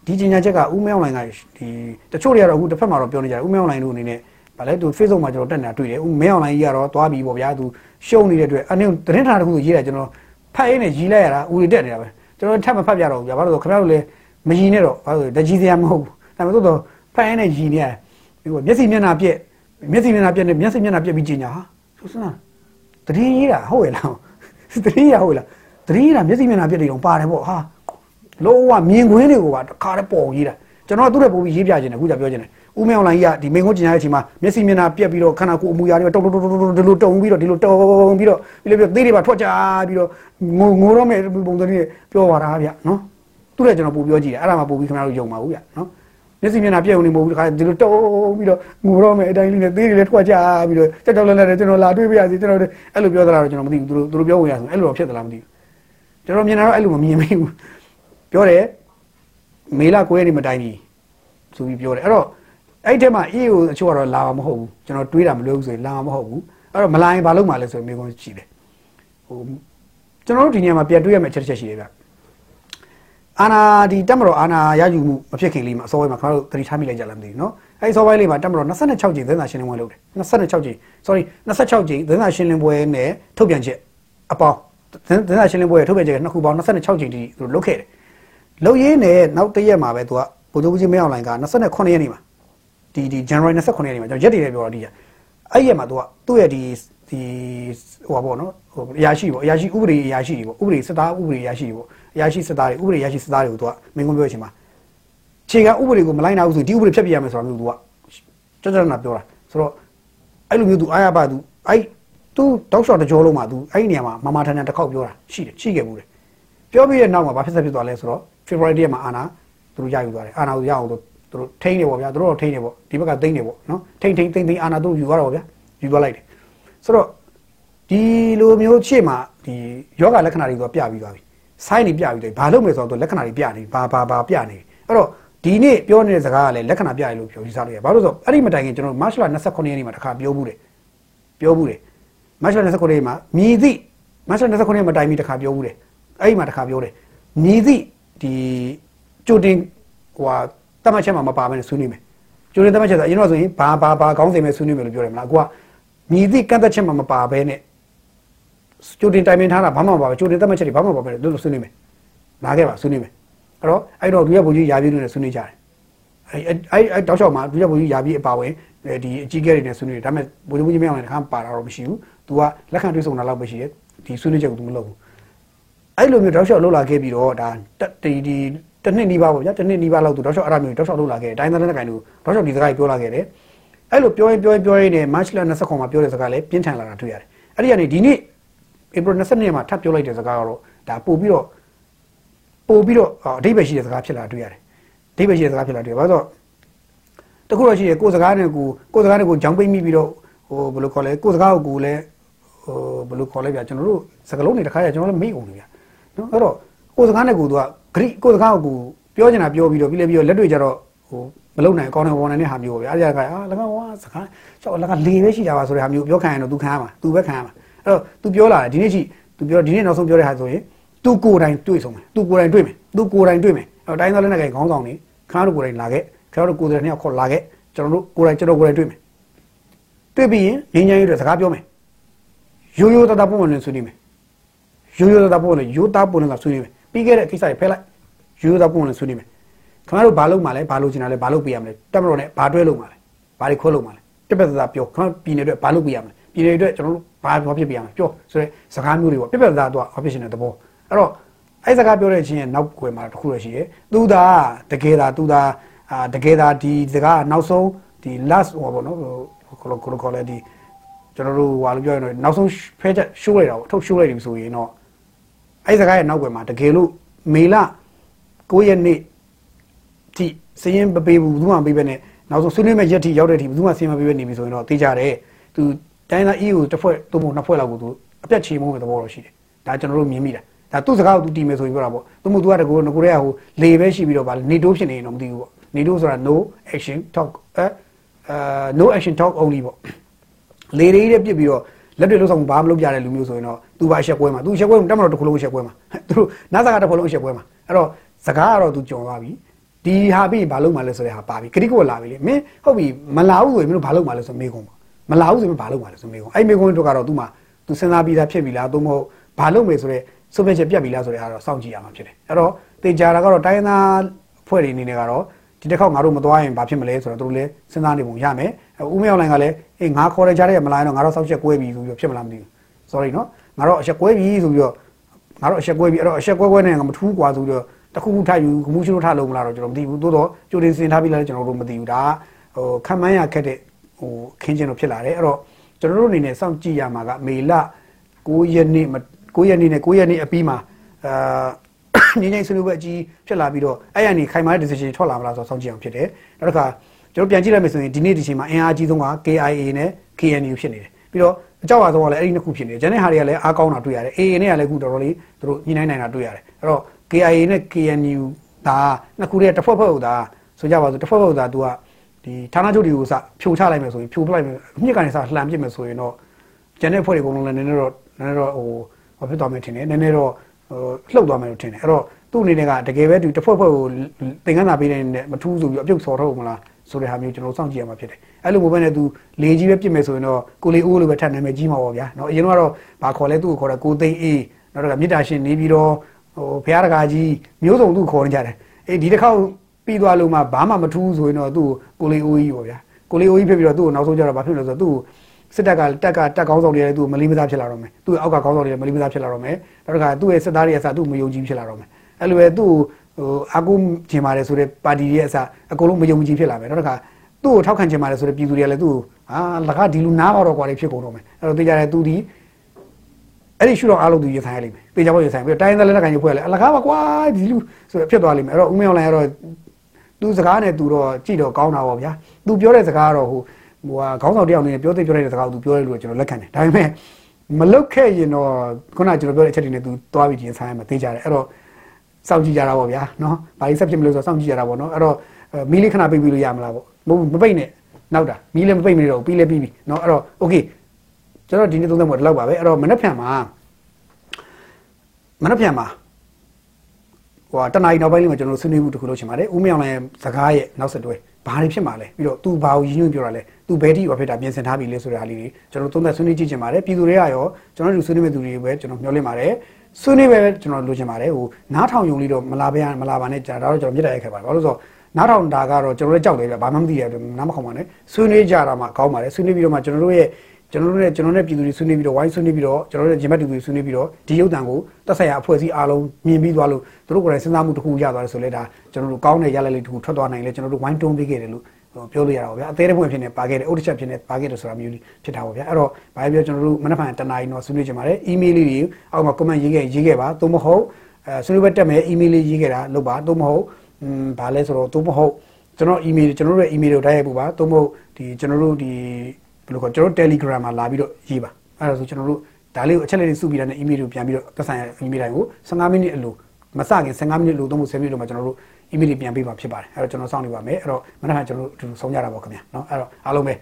Speaker 1: ဒီကြီးညာချက်ကဦးမင်းအောင်လှိုင်ကဒီတချို့တွေကတော့အခုတစ်ဖက်မှာတော့ပြောနေကြတယ်ဦးမင်းအောင်လှိုင်တို့အနေနဲ့ဗာလဲသူ Facebook မှာကျွန်တော်တက်နေတာတွေ့တယ်ဦးမင်းအောင်လှိုင်ကြီးကတော့သွားပြီပေါ့ဗျာသူရှုံနေတဲ့အတွက်အနေသတင်းဌာနတစ်ခုကိုရေးတယ်ကျွန်တော်ဖတ်ရင်းနဲ့ရီးလိုက်ရတာဦးတွေတက်နေတာပဲကျွန်တော်ထပ်မဖတ်ပြတော့ဘူးဗျာဘာလို့လဲဆိုခင်ဗျားတို့လည်း မရီနဲ့တော့ဘာလို့လဲတကြီးစရာမဟုတ်ဘူးဒါပေမဲ့သို့တော့ဖတ်ရင်းနဲ့ရီးနေရတယ်ဟိုမျက်စိမျက်နှာပြက်မျက်စိမျက်နှာပြက်နဲ့မျက်စိမျက်နှာပြက်ပြီးကြီးညာဟာဆိုစမ်းတတိရေးတာဟုတ်ရဲ့လားတတိရဟုတ်လားတတိရမျက်စိမျက်နှာပြက်တွေတော့ပါတယ်ပေါ့ဟာလုံးဝမြင်ကွင်းတွေကိုပါတခါတည်းပေါ်ရေးတာကျွန်တော်သူ့ရဲ့ပုံပြီးရေးပြခြင်းတယ်အခုကြပြောခြင်းတယ်ဦးမေအောင်လိုင်းကြီးကဒီမင်းကုန်းကျင်ရတဲ့အချိန်မှာမျက်စိမျက်နှာပြက်ပြီးတော့ခန္ဓာကိုယ်အမူအရာတွေတုံတုံတုံတုံဒီလိုတုံပြီးတော့ဒီလိုတုံပြီးတော့ပြီးလို့သေးတွေပါထွက်ကြပြီးတော့ငိုငိုတော့မဲ့ပုံစံလေးပြောပါတာဗျနော် သူ့ရဲ့ကျွန်တော်ပို့ပြောကြည့်တယ်အဲ့ဒါမှပို့ပြီးခင်ဗျားတို့ယုံပါဘူးဗျနော်မျက်စိမျက်နှာပြက်ုံနေမဟုတ်ဘူးတခါဒီလိုတုံပြီးတော့ငိုတော့မဲ့အတိုင်းလေးနဲ့သေးတွေလည်းထွက်ကြပြီးတော့ကြောက်ကြောက်လဲလဲကျွန်တော်လာတွေ့ပြရစီကျွန်တော်အဲ့လိုပြောသလားတော့ကျွန်တော်မသိဘူးသူတို့သူတို့ပြောဝင်ရဆိုအဲ့လိုတော့ဖြစ်သလားမသိဘူးကျွန်တော်မြင်တာတော့အဲ့လိုမမြင်မိဘူးပြောတယ်မေလာကိုရဲနေမတိုင်ဘူးဆိုပြီးပြောတယ်အဲ့တော့အဲ့ထဲမှာ EA ကိုအချို့ကတော့လာမှာမဟုတ်ဘူးကျွန်တော်တွေးတာမလွယ်ဘူးဆိုရင်လာမှာမဟုတ်ဘူးအဲ့တော့မလာရင်ဘာလုပ်မှာလဲဆိုရင်မိကုန်းရှိတယ်ဟိုကျွန်တော်တို့ဒီနေရာမှာပြန်တွေးရမယ့်ချက်တစ်ချက်ရှိတယ်ဗျ အာနာဒီတက်မတော်အာနာရယူမှုမဖြစ်ခင်လေးမှာအစောပိုင်းမှာခင်ဗျားတို့သတိထားမိလိုက်ကြလားမသိဘူးเนาะအဲ့ဒီအစောပိုင်းလေးမှာတက်မတော်26ကြိမ်သင်းသာရှင်းလင်းပွဲလုပ်တယ်26ကြိမ် sorry 26ကြိမ်သင်းသာရှင်းလင်းပွဲနဲ့ထုတ်ပြန်ချက်အပေါင်းသင်းသာရှင်းလင်းပွဲရဲ့ထုတ်ပြန်ချက်ကနှစ်ခုပေါင်း26ကြိမ်တိသူလုပ်ခဲ့တယ်လုပ်ရင်းနဲ့နောက်တစ်ရက်မှာပဲသူကဗိုလ်ချုပ်ကြီးမင်းအောင်လှိုင်က29ရက်နေ့မှာဒီဒီ January 29ရက်နေ့မှာကျွန်တော်ရက်တည်တယ်ပြောတော့ဒီအဲ့ရက်မှာသူကသူ့ရဲ့ဒီဒီဟိုပါပေါ့နော် ဟိုအရာရှိပေါ့အရာရှိဥပဒေအရာရှိတွေပေါ့ဥပဒေစစ်သားဥပဒေအရာရှိတွေပေါ့အရာရှိစစ်သားတွေဥပဒေအရာရှိစစ်သားတွေကိုသူကမင်းကုန်းပြောချင်မှာခြေကဥပဒေကိုမလိုက်နိုင်ဘူးဆိုဒီဥပဒေဖျက်ပြရမယ်ဆိုတာမျိုးသူကကြကြနာပြောတာဆိုတော့အဲ့လိုမျိုးသူအားရပါသူအဲ့သူတောက်လျှောက်တကြောလုံးမှာသူအဲ့ဒီနေရာမှာမမထန်ထန်တစ်ခေါက်ပြောတာရှိတယ်ရှိခဲ့ဘူးတယ်ပြောပြီးတဲ့နောက်မှာဘာဖြစ်ဆက်ဖြစ်သွားလဲဆိုတော့ February ရက်မှာအာနာသူတို့ရယူသွားတယ်အာနာကိုရအောင်သူတို့ထိန်းနေပေါ့ဗျာသူတို့တော့ထိန်းနေပေါ့ဒီဘက်ကသိန်းနေပေါ့နော်ထိန်းထိန်းသိန်းသိန်းအာနာတို့ယူသွားတော့ဗျာယူသွားလိုက်တယ်ဆိုတော့ ဒီလိုမျိုးရှေ့မှာဒီယောဂလက္ခဏာတွေသူကပြပြီးသွားပြီဆိုင်းနေပြပြီးတယ်ဘာလုပ်မယ်ဆိုတော့လက္ခဏာတွေပြနေဘာဘာဘာပြနေအဲ့တော့ဒီနေ့ပြောနေတဲ့စကားကလည်းလက္ခဏာပြရလို့ပြောယူစားလို့ရဘာလို့ဆိုတော့အဲ့ဒီမတိုင်ခင်ကျွန်တော်မတ်လ29ရက်နေ့မှာတခါပြောဘူးတယ်ပြောဘူးတယ်မတ်လ29ရက်မှာမြည်သည့်မတ်လ29ရက်မှာတိုင်ပြီးတခါပြောဘူးတယ်အဲ့ဒီမှာတခါပြောတယ်မြည်သည့်ဒီကြိုတင်ဟိုဟာတတ်မှတ်ချက်မှာမပါဘဲနဲ့ဆွေးနွေးမယ်ကြိုတင်တတ်မှတ်ချက်ဆိုအရင်တော့ဆိုရင်ဘာဘာဘာကောင်းစေမယ်ဆွေးနွေးမယ်လို့ပြောတယ်မလားအခုကမြည်သည့်ကန့်သက်ချက်မှာမပါဘဲနဲ့ ကြိုတင်တိုင်ပင်ထားတာဘာမှမပါဘူးကြိုတင်သတ်မှတ်ချက်တွေဘာမှမပါဘူးတို့ဆွေးနွေးမယ်လာခဲ့ပါဆွေးနွေးမယ်အဲ့တော့အဲ့တော့ဒုရဘုံကြီးယာပြီးလို့လည်းဆွေးနွေးကြတယ်အဲ့အဲ့အဲ့တောက်လျှောက်မှာဒုရဘုံကြီးယာပြီးအပါဝင်ဒီအကြီးကဲတွေနဲ့ဆွေးနွေးတယ်ဒါပေမဲ့ဘုံကြီးမရောက်ရင်တခါပါတာတော့မရှိဘူး तू ကလက်ခံတွေးဆုံတာလောက်ပဲရှိတယ်ဒီဆွေးနွေးချက်ကို तू မလုပ်ဘူးအဲ့လိုမျိုးတောက်လျှောက်လှုပ်လာခဲ့ပြီးတော့ဒါဒီဒီတနှစ်နီးပါးပေါ့ဗျာတနှစ်နီးပါးလောက်သူတောက်လျှောက်အဲ့ဒါမျိုးတောက်လျှောက်လှုပ်လာခဲ့တယ်တိုင်းသားလက်ကိုင်တို့တောက်လျှောက်ဒီစကားကြီးပြောလာခဲ့တယ်အဲ့လိုပြောရင်ပြောရင်ပြောရင်နဲ့ match လ29မှာပြောတဲ့စကားလည်းပြင်းထန်လာတာတွေ့ရတယ်အဲ့ဒီကနေဒီနေ့ April 22ရက်မှာထပ်ပြောလိုက်တဲ့စကားကတော့ဒါပို့ပြီးတော့ပို့ပြီးတော့အဓိပ္ပာယ်ရှိတဲ့စကားဖြစ်လာတွေ့ရတယ်။အဓိပ္ပာယ်ရှိတဲ့စကားဖြစ်လာတွေ့ရပါတော့တခုတော့ရှိတယ်ကိုယ်စကားနဲ့ကိုကိုယ်စကားနဲ့ကိုကြောင်းပိတ်မိပြီးတော့ဟိုဘယ်လိုခေါ်လဲကိုယ်စကားကိုကိုလည်းဟိုဘယ်လိုခေါ်လဲဗျာကျွန်တော်တို့စကားလုံးတွေတစ်ခါရကျွန်တော်လည်းမေ့အောင်လေဗျာနော်အဲ့တော့ကိုယ်စကားနဲ့ကိုသူကဂရိကိုယ်စကားကိုကိုပြောချင်တာပြောပြီးတော့ပြီးလဲပြီးတော့လက်တွေ့ကြတော့ဟိုမလုံနိုင်အကောင်းနဲ့ဝန်နေတဲ့ဟာမျိုးပဲအားရကအာလကဝါစကားကျောက်လကလေပဲရှိတာပါဆိုတဲ့ဟာမျိုးပြောခံရတော့ तू ခံရမှာ तू ပဲခံရမှာ အဲ့တော့ तू ပြောလာတယ်ဒီနေ့ချိ तू ပြောဒီနေ့နောက်ဆုံးပြောတဲ့ဟာဆိုရင် तू ကိုယ်တိုင်တွေ့ဆုံးမယ် तू ကိုယ်တိုင်တွေ့မယ် तू ကိုယ်တိုင်တွေ့မယ်အဲ့တော့တိုင်းသားလက်နက်ကခေါင်းဆောင်နေခါတို့ကိုယ်တိုင်လာခဲ့ခါတို့ကိုယ်တိုင်နှစ်ယောက်ခေါ်လာခဲ့ကျွန်တော်တို့ကိုယ်တိုင်ကျွန်တော်ကိုယ်တိုင်တွေ့မယ်တွေ့ပြီးရင်ငင်းငင်းရွတ်စကားပြောမယ်ရိုးရိုးတတပုံဝင်ဆွေးနွေးမယ်ရိုးရိုးတတပုံဝင်ရိုးသားပုံဝင်ဆွေးနွေးမယ်ပြီးခဲ့တဲ့ကိစ္စတွေဖဲလိုက်ရိုးရိုးတပုံဝင်ဆွေးနွေးမယ်ခင်ဗျားတို့ဘာလုပ်မှလဲဘာလုပ်ချင်တာလဲဘာလုပ်ပြရမလဲတက်မတော်နဲ့ဘာတွဲလုပ်မှလဲဘာတွေခွဲလုပ်မှလဲတက်ပတ်သားပြောခင်ဗျားပြည်နယ်အတွက်ဘာလုပ်ပြရမလဲပြည်နယ်အတွက်ကျွန်တော်တို့ ဘာဘာဖြစ်ပြရမလဲပြောဆိုရဲစကားမျိုးတွေပေါ့ပြပတ်သားတော့ option တဲ့သဘောအဲ့တော့အဲ့စကားပြောတဲ့ချင်းရဲ့နောက်ွယ်မှာတစ်ခုရရှိတယ်သူသာတကယ်သာသူသာအာတကယ်သာဒီစကားနောက်ဆုံးဒီ last ဟောပေါ့နော်ကိုလိုကိုလိုခေါ်လဲဒီကျွန်တော်တို့ဟာလို့ပြောရင်တော့နောက်ဆုံးဖဲချက်ရှိုးလိုက်တာပေါ့ထုတ်ရှိုးလိုက်ပြီဆိုရင်တော့အဲ့စကားရဲ့နောက်ွယ်မှာတကယ်လို့မေလ9ရက်နေ့ထိစရင်မပေးဘူးဘူးမှမပေးပဲနဲ့နောက်ဆုံးဆွေးနွေးမဲ့ရက်ထိရောက်တဲ့ထိဘူးမှစရင်မပေးပဲနေပြီဆိုရင်တော့သိကြတယ်သူ တိုင်းသား EU တစ်ဖွဲ့သုံးဖို့နှစ်ဖွဲ့လောက်ကိုသူအပြတ်ချေမှုပဲသဘောတော့ရှိတယ်ဒါကျွန်တော်တို့မြင်မိတာဒါသူ့စကားကိုသူတီးမယ်ဆိုပြီးပြောတာပေါ့သူ့မို့သူကတကူငကိုရဲဟိုလေပဲရှိပြီးတော့ဗာနေတိုးဖြစ်နေရင်တော့မသိဘူးပေါ့နေတိုးဆိုတာ no action talk အဲအာ no action talk only ပေါ့လေတွေတဲ့ပြစ်ပြီးတော့လက်တွေလှုပ်ဆောင်ဘာမလုပ်ကြတဲ့လူမျိုးဆိုရင်တော့သူပါအချက်ပွဲမှာသူအချက်ပွဲမှာတက်မတော့တစ်ခုလုံးအချက်ပွဲမှာသူတို့နားစကားတစ်ခုလုံးအချက်ပွဲမှာအဲ့တော့စကားကတော့သူကြုံသွားပြီဒီဟာပြီးဘာလုပ်မှလဲဆိုတဲ့ဟာပါပြီခရီးကိုလာပြီလေမင်းဟုတ်ပြီမလာဘူးဆိုရင်မင်းတို့ဘာလုပ်မှလဲဆိုမေးကုန်ပါ မလာဘူးဆိုရင်ဘာလုပ်မှလဲဆိုမေးကုန်အဲ့မေးကုန်တို့ကတော့သူ့မှာသူစဉ်းစားပြီးသားဖြစ်ပြီလားသို့မဟုတ်ဘာလုပ်မယ်ဆိုတဲ့ဆိုဖြတ်ချက်ပြတ်ပြီလားဆိုတဲ့ဟာတော့စောင့်ကြည့်ရမှာဖြစ်တယ်အဲ့တော့တေချာတာကတော့တိုင်းသားဖွဲ့တွေအနေနဲ့ကတော့ဒီတစ်ခေါက်ငါတို့မသွားရင်ဘာဖြစ်မလဲဆိုတော့တို့လည်းစဉ်းစားနေပုံရမယ်ဦးမေအောင်လိုင်ကလည်းအေးငါခေါ်တဲ့ကြားတဲ့မလာရင်တော့ငါတို့စောက်ချက်ကွဲပြီဆိုပြီးတော့ဖြစ်မလားမသိဘူး sorry နော်ငါတို့အချက်ကွဲပြီဆိုပြီးတော့ငါတို့အချက်ကွဲပြီအဲ့တော့အချက်ကွဲကွဲနဲ့ငါမထူးกว่าဆိုပြီးတော့တခုခုထယူခမှုရှိလို့ထလုံးမလားတော့ကျွန်တော်မသိဘူးသို့တော့ကြိုတင်စင်ထားပြီးလားကျွန်တော်တို့မသိဘူးဒါဟိုခံမှန်းရခက်တဲ့ ဟိုခင်းချင်းတော့ဖြစ်လာတယ်အဲ့တော့ကျွန်တော်တို့အနေနဲ့စောင့်ကြည့်ရမှာကမေလ9ရက်နေ့9ရက်နေ့နဲ့9ရက်နေ့အပြီးမှာအာငင်းငိမ့်ဆွေးနွေးပွဲအကြီးဖြစ်လာပြီးတော့အဲ့ရနေခိုင်မာတဲ့ decision ထွက်လာမလားဆိုတော့စောင့်ကြည့်အောင်ဖြစ်တယ်နောက်တစ်ခါကျွန်တော်ပြန်ကြည့်လိုက်မယ်ဆိုရင်ဒီနေ့ဒီချိန်မှာအင်အားကြီးဆုံးက KIA နဲ့ KNU ဖြစ်နေတယ်ပြီးတော့အကြောက်အဆုံးကလည်းအဲ့ဒီနှစ်ခုဖြစ်နေတယ်ဂျန်တဲ့ဟာတွေကလည်းအားကောင်းတာတွေ့ရတယ် AA နဲ့ကလည်းအခုတော်တော်လေးသူတို့ညှိနှိုင်းနိုင်တာတွေ့ရတယ်အဲ့တော့ KIA နဲ့ KNU ဒါနှစ်ခုတည်းတစ်ဖွဲ့ဖွဲ့ဟိုဒါဆိုကြပါစို့တစ်ဖွဲ့ဖွဲ့ဟိုဒါ तू က ဒီဌာနချုပ်တွေကိုစဖြိုချလိုက်မယ်ဆိုရင်ဖြိုပလိုက်မယ်အမြင့်ကနေစလှန်ပစ်မယ်ဆိုရင်တော့ဂျန်တဲ့ဖွဲ့တွေအကုန်လုံးလည်းနည်းနည်းတော့နည်းနည်းတော့ဟိုဘာဖြစ်သွားမယ်ထင်တယ်နည်းနည်းတော့ဟိုလှုပ်သွားမယ်လို့ထင်တယ်အဲ့တော့သူ့အနေနဲ့ကတကယ်ပဲဒီတစ်ဖွဲ့ဖွဲ့ကိုသင်္ကန်းသာပေးတဲ့နဲ့မထူးဆိုပြီးအပြုတ်ဆော်ထုတ်မလားဆိုတဲ့ဟာမျိုးကျွန်တော်စောင့်ကြည့်ရမှာဖြစ်တယ်အဲ့လိုမျိုးပဲနဲ့သူလေကြီးပဲပြစ်မယ်ဆိုရင်တော့ကိုလေးအိုးလိုပဲထပ်နာမည်ကြီးမှာပေါ့ဗျာเนาะအရင်ကတော့ဘာခေါ်လဲသူ့ကိုခေါ်တယ်ကိုသိန်းအေးနောက်တော့မြစ်တာရှင်နေပြီးတော့ဟိုဖះတကာကြီးမျိုးစုံသူ့ခေါ်နေကြတယ်အေးဒီတစ်ခေါက် ပြီးသွားလို့မှဘာမှမထူးဆိုရင်တော့သူ့ကိုလေးအိုးကြီးပေါ့ဗျာကိုလေးအိုးကြီးဖြစ်ပြီးတော့သူ့ကိုနောက်ဆုံးကျတော့ဘာဖြစ်လဲဆိုတော့သူ့စစ်တပ်ကတက်ကတက်ကောင်းဆောင်တွေလည်းသူ့မလီမသားဖြစ်လာတော့မယ်သူ့အောက်ကကောင်းဆောင်တွေလည်းမလီမသားဖြစ်လာတော့မယ်နောက်တစ်ခါသူ့ရဲ့စစ်သားတွေအစားသူ့မယုံကြည်ဖြစ်လာတော့မယ်အဲ့လိုပဲသူ့ဟိုအာကုကျင်ပါတယ်ဆိုတဲ့ပါတီရဲ့အစားအကုန်လုံးမယုံကြည်ဖြစ်လာမယ်နောက်တစ်ခါသူ့ကိုထောက်ခံချင်ပါတယ်ဆိုတဲ့ပြည်သူတွေကလည်းသူ့ကိုဟာလကဒီလူနားပါတော့ကွာလေးဖြစ်ကုန်တော့မယ်အဲ့တော့သိကြတယ်သူဒီအဲ့ဒီရှုတော့အားလုံးသူရင်ဆိုင်ရလိမ့်မယ်တေချာဖို့ရင်ဆိုင်ပြီးတိုင်းသားလက်နက်ကန်ရုပ်ဖွဲ့လဲအလကားပါကွာဒီလူဆိုဖြစ်သွားလိမ့်မယ်အဲ့တော့ဦးမင်းအောင်လိုင်ကတော့ သူစကားနဲ့သူတော့ကြည့်တော့ကောင်းတာပေါ့ဗျာသူပြောတဲ့စကားကတော့ဟိုဟိုဟာခေါင်းဆောင်တယောက်နေပြောသိပြောတဲ့စကားကိုသူပြောတယ်လို့ကျွန်တော်လက်ခံတယ်ဒါပေမဲ့မလုတ်ခဲ့ရင်တော့ခုနကကျွန်တော်ပြောတဲ့အချက်တွေနဲ့သူသွားပြီးရင်ဆိုင်ရမှာသိကြတယ်အဲ့တော့စောင့်ကြည့်ကြတာပေါ့ဗျာနော်ဘာလို့ဆက်ဖြစ်မလို့ဆိုတော့စောင့်ကြည့်ကြတာပေါ့နော်အဲ့တော့မီးလေးခဏပိတ်ပြီးလို့ရမလားပေါ့မဟုတ်မပိတ်နဲ့နောက်တာမီးလည်းမပိတ်မနေတော့ပြီးလည်းပြီးပြီနော်အဲ့တော့ okay ကျွန်တော်ဒီနေ့သုံးသပ်မှာဒီလောက်ပါပဲအဲ့တော့မနေ့ဖြန်မှာမနေ့ဖြန်မှာ ဟိုတနင်္လာနောက်ပိုင်းလေးမှာကျွန်တော်ဆွေးနွေးမှုတစ်ခုလုပ်ချင်ပါတယ်ဦးမြောင်လည်းစကားရဲ့နောက်ဆက်တွဲဘာတွေဖြစ်မှာလဲပြီးတော့ तू ဘာကိုရည်ညွှန်းပြောတာလဲ तू ဘယ်ထိရောဖြစ်တာပြင်ဆင်ထားပြီလဲဆိုတဲ့ဟာလေးတွေကျွန်တော်သုံးသပ်ဆွေးနွေးကြည့်ချင်ပါတယ်ပြည်သူတွေကရောကျွန်တော်တို့ဆွေးနွေးမဲ့သူတွေပဲကျွန်တော်မျှော်လင့်ပါတယ်ဆွေးနွေးပဲကျွန်တော်လိုချင်ပါတယ်ဟိုနားထောင်ယုံလေးတော့မလာပါရမလာပါနဲ့ကြာတော့ကျွန်တော်မြစ်တာရိုက်ခဲ့ပါတယ်ဘာလို့ဆိုတော့နားထောင်တာကတော့ကျွန်တော်လည်းကြောက်တယ်ဗျဘာမှမသိရဘူးနားမခေါင်ပါနဲ့ဆွေးနွေးကြတာမှကောင်းပါတယ်ဆွေးနွေးပြီးတော့မှကျွန်တော်တို့ရဲ့ ကျွန်တော်တို့နဲ့ကျွန်တော်နဲ့ပြည်သူတွေဆွေးနွေးပြီးတော့ဝိုင်းဆွေးနွေးပြီးတော့ကျွန်တော်တို့ရဲ့ဂျင်မတ်တူတွေဆွေးနွေးပြီးတော့ဒီရုပ်တံကိုတက်ဆိုင်ရာအဖွဲ့အစည်းအားလုံးမြင်ပြီးသွားလို့သူတို့ကိုယ်တိုင်စဉ်းစားမှုတစ်ခုရသွားတယ်ဆိုလဲဒါကျွန်တော်တို့ကောင်းတဲ့ရလဒ်လေးတစ်ခုထွက်သွားနိုင်လဲကျွန်တော်တို့ဝိုင်းတွန်းပေးခဲ့တယ်လို့ပြောလို့ရတာပါဗျာအသေးတဲ့ပွင့်ဖြစ်နေပါခဲ့တယ်အုတ်တစ်ချက်ဖြစ်နေပါခဲ့တယ်ဆိုတာမျိုးဖြစ်တာပါဗျာအဲ့တော့ဘာပြောကျွန်တော်တို့မနက်ဖြန်တနားရီတော့ဆွေးနွေးကြပါမယ်အီးမေးလ်လေးတွေအောက်မှာ comment ရေးခဲ့ရေးခဲ့ပါသို့မဟုတ်အဲဆွေးနွေးပွဲတက်မယ်အီးမေးလ်လေးရေးခဲ့တာလုပ်ပါသို့မဟုတ်อืมဘာလဲဆိုတော့သို့မဟုတ်ကျွန်တော် email ကျွန်တော်တို့ရဲ့ email ကိုတိုက်ရိုက်ပို့ပါသို့မဟုတ်ဒီကျွန်တော်တို့ဒီ ဘယ်လိုခေါ်ကျွန်တော်တို့ Telegram မှာလာပြီးတော့ရေးပါအဲ့ဒါဆိုကျွန်တော်တို့ဒါလေးကိုအချက်လေးတွေစုပြီးတာနဲ့ email ကိုပြန်ပြီးတော့သက်ဆိုင်ရာ email တိုင်းကို15မိနစ်အလိုမစခင်15မိနစ်လို့သုံးဖို့10မိနစ်လို့မှကျွန်တော်တို့ email တွေပြန်ပေးမှာဖြစ်ပါတယ်အဲ့တော့ကျွန်တော်စောင့်နေပါမယ်အဲ့တော့မနက်ဖြန်ကျွန်တော်တို့အတူတူဆုံးကြတာပေါ့ခင်ဗျာเนาะအဲ့တော့အားလုံးပဲ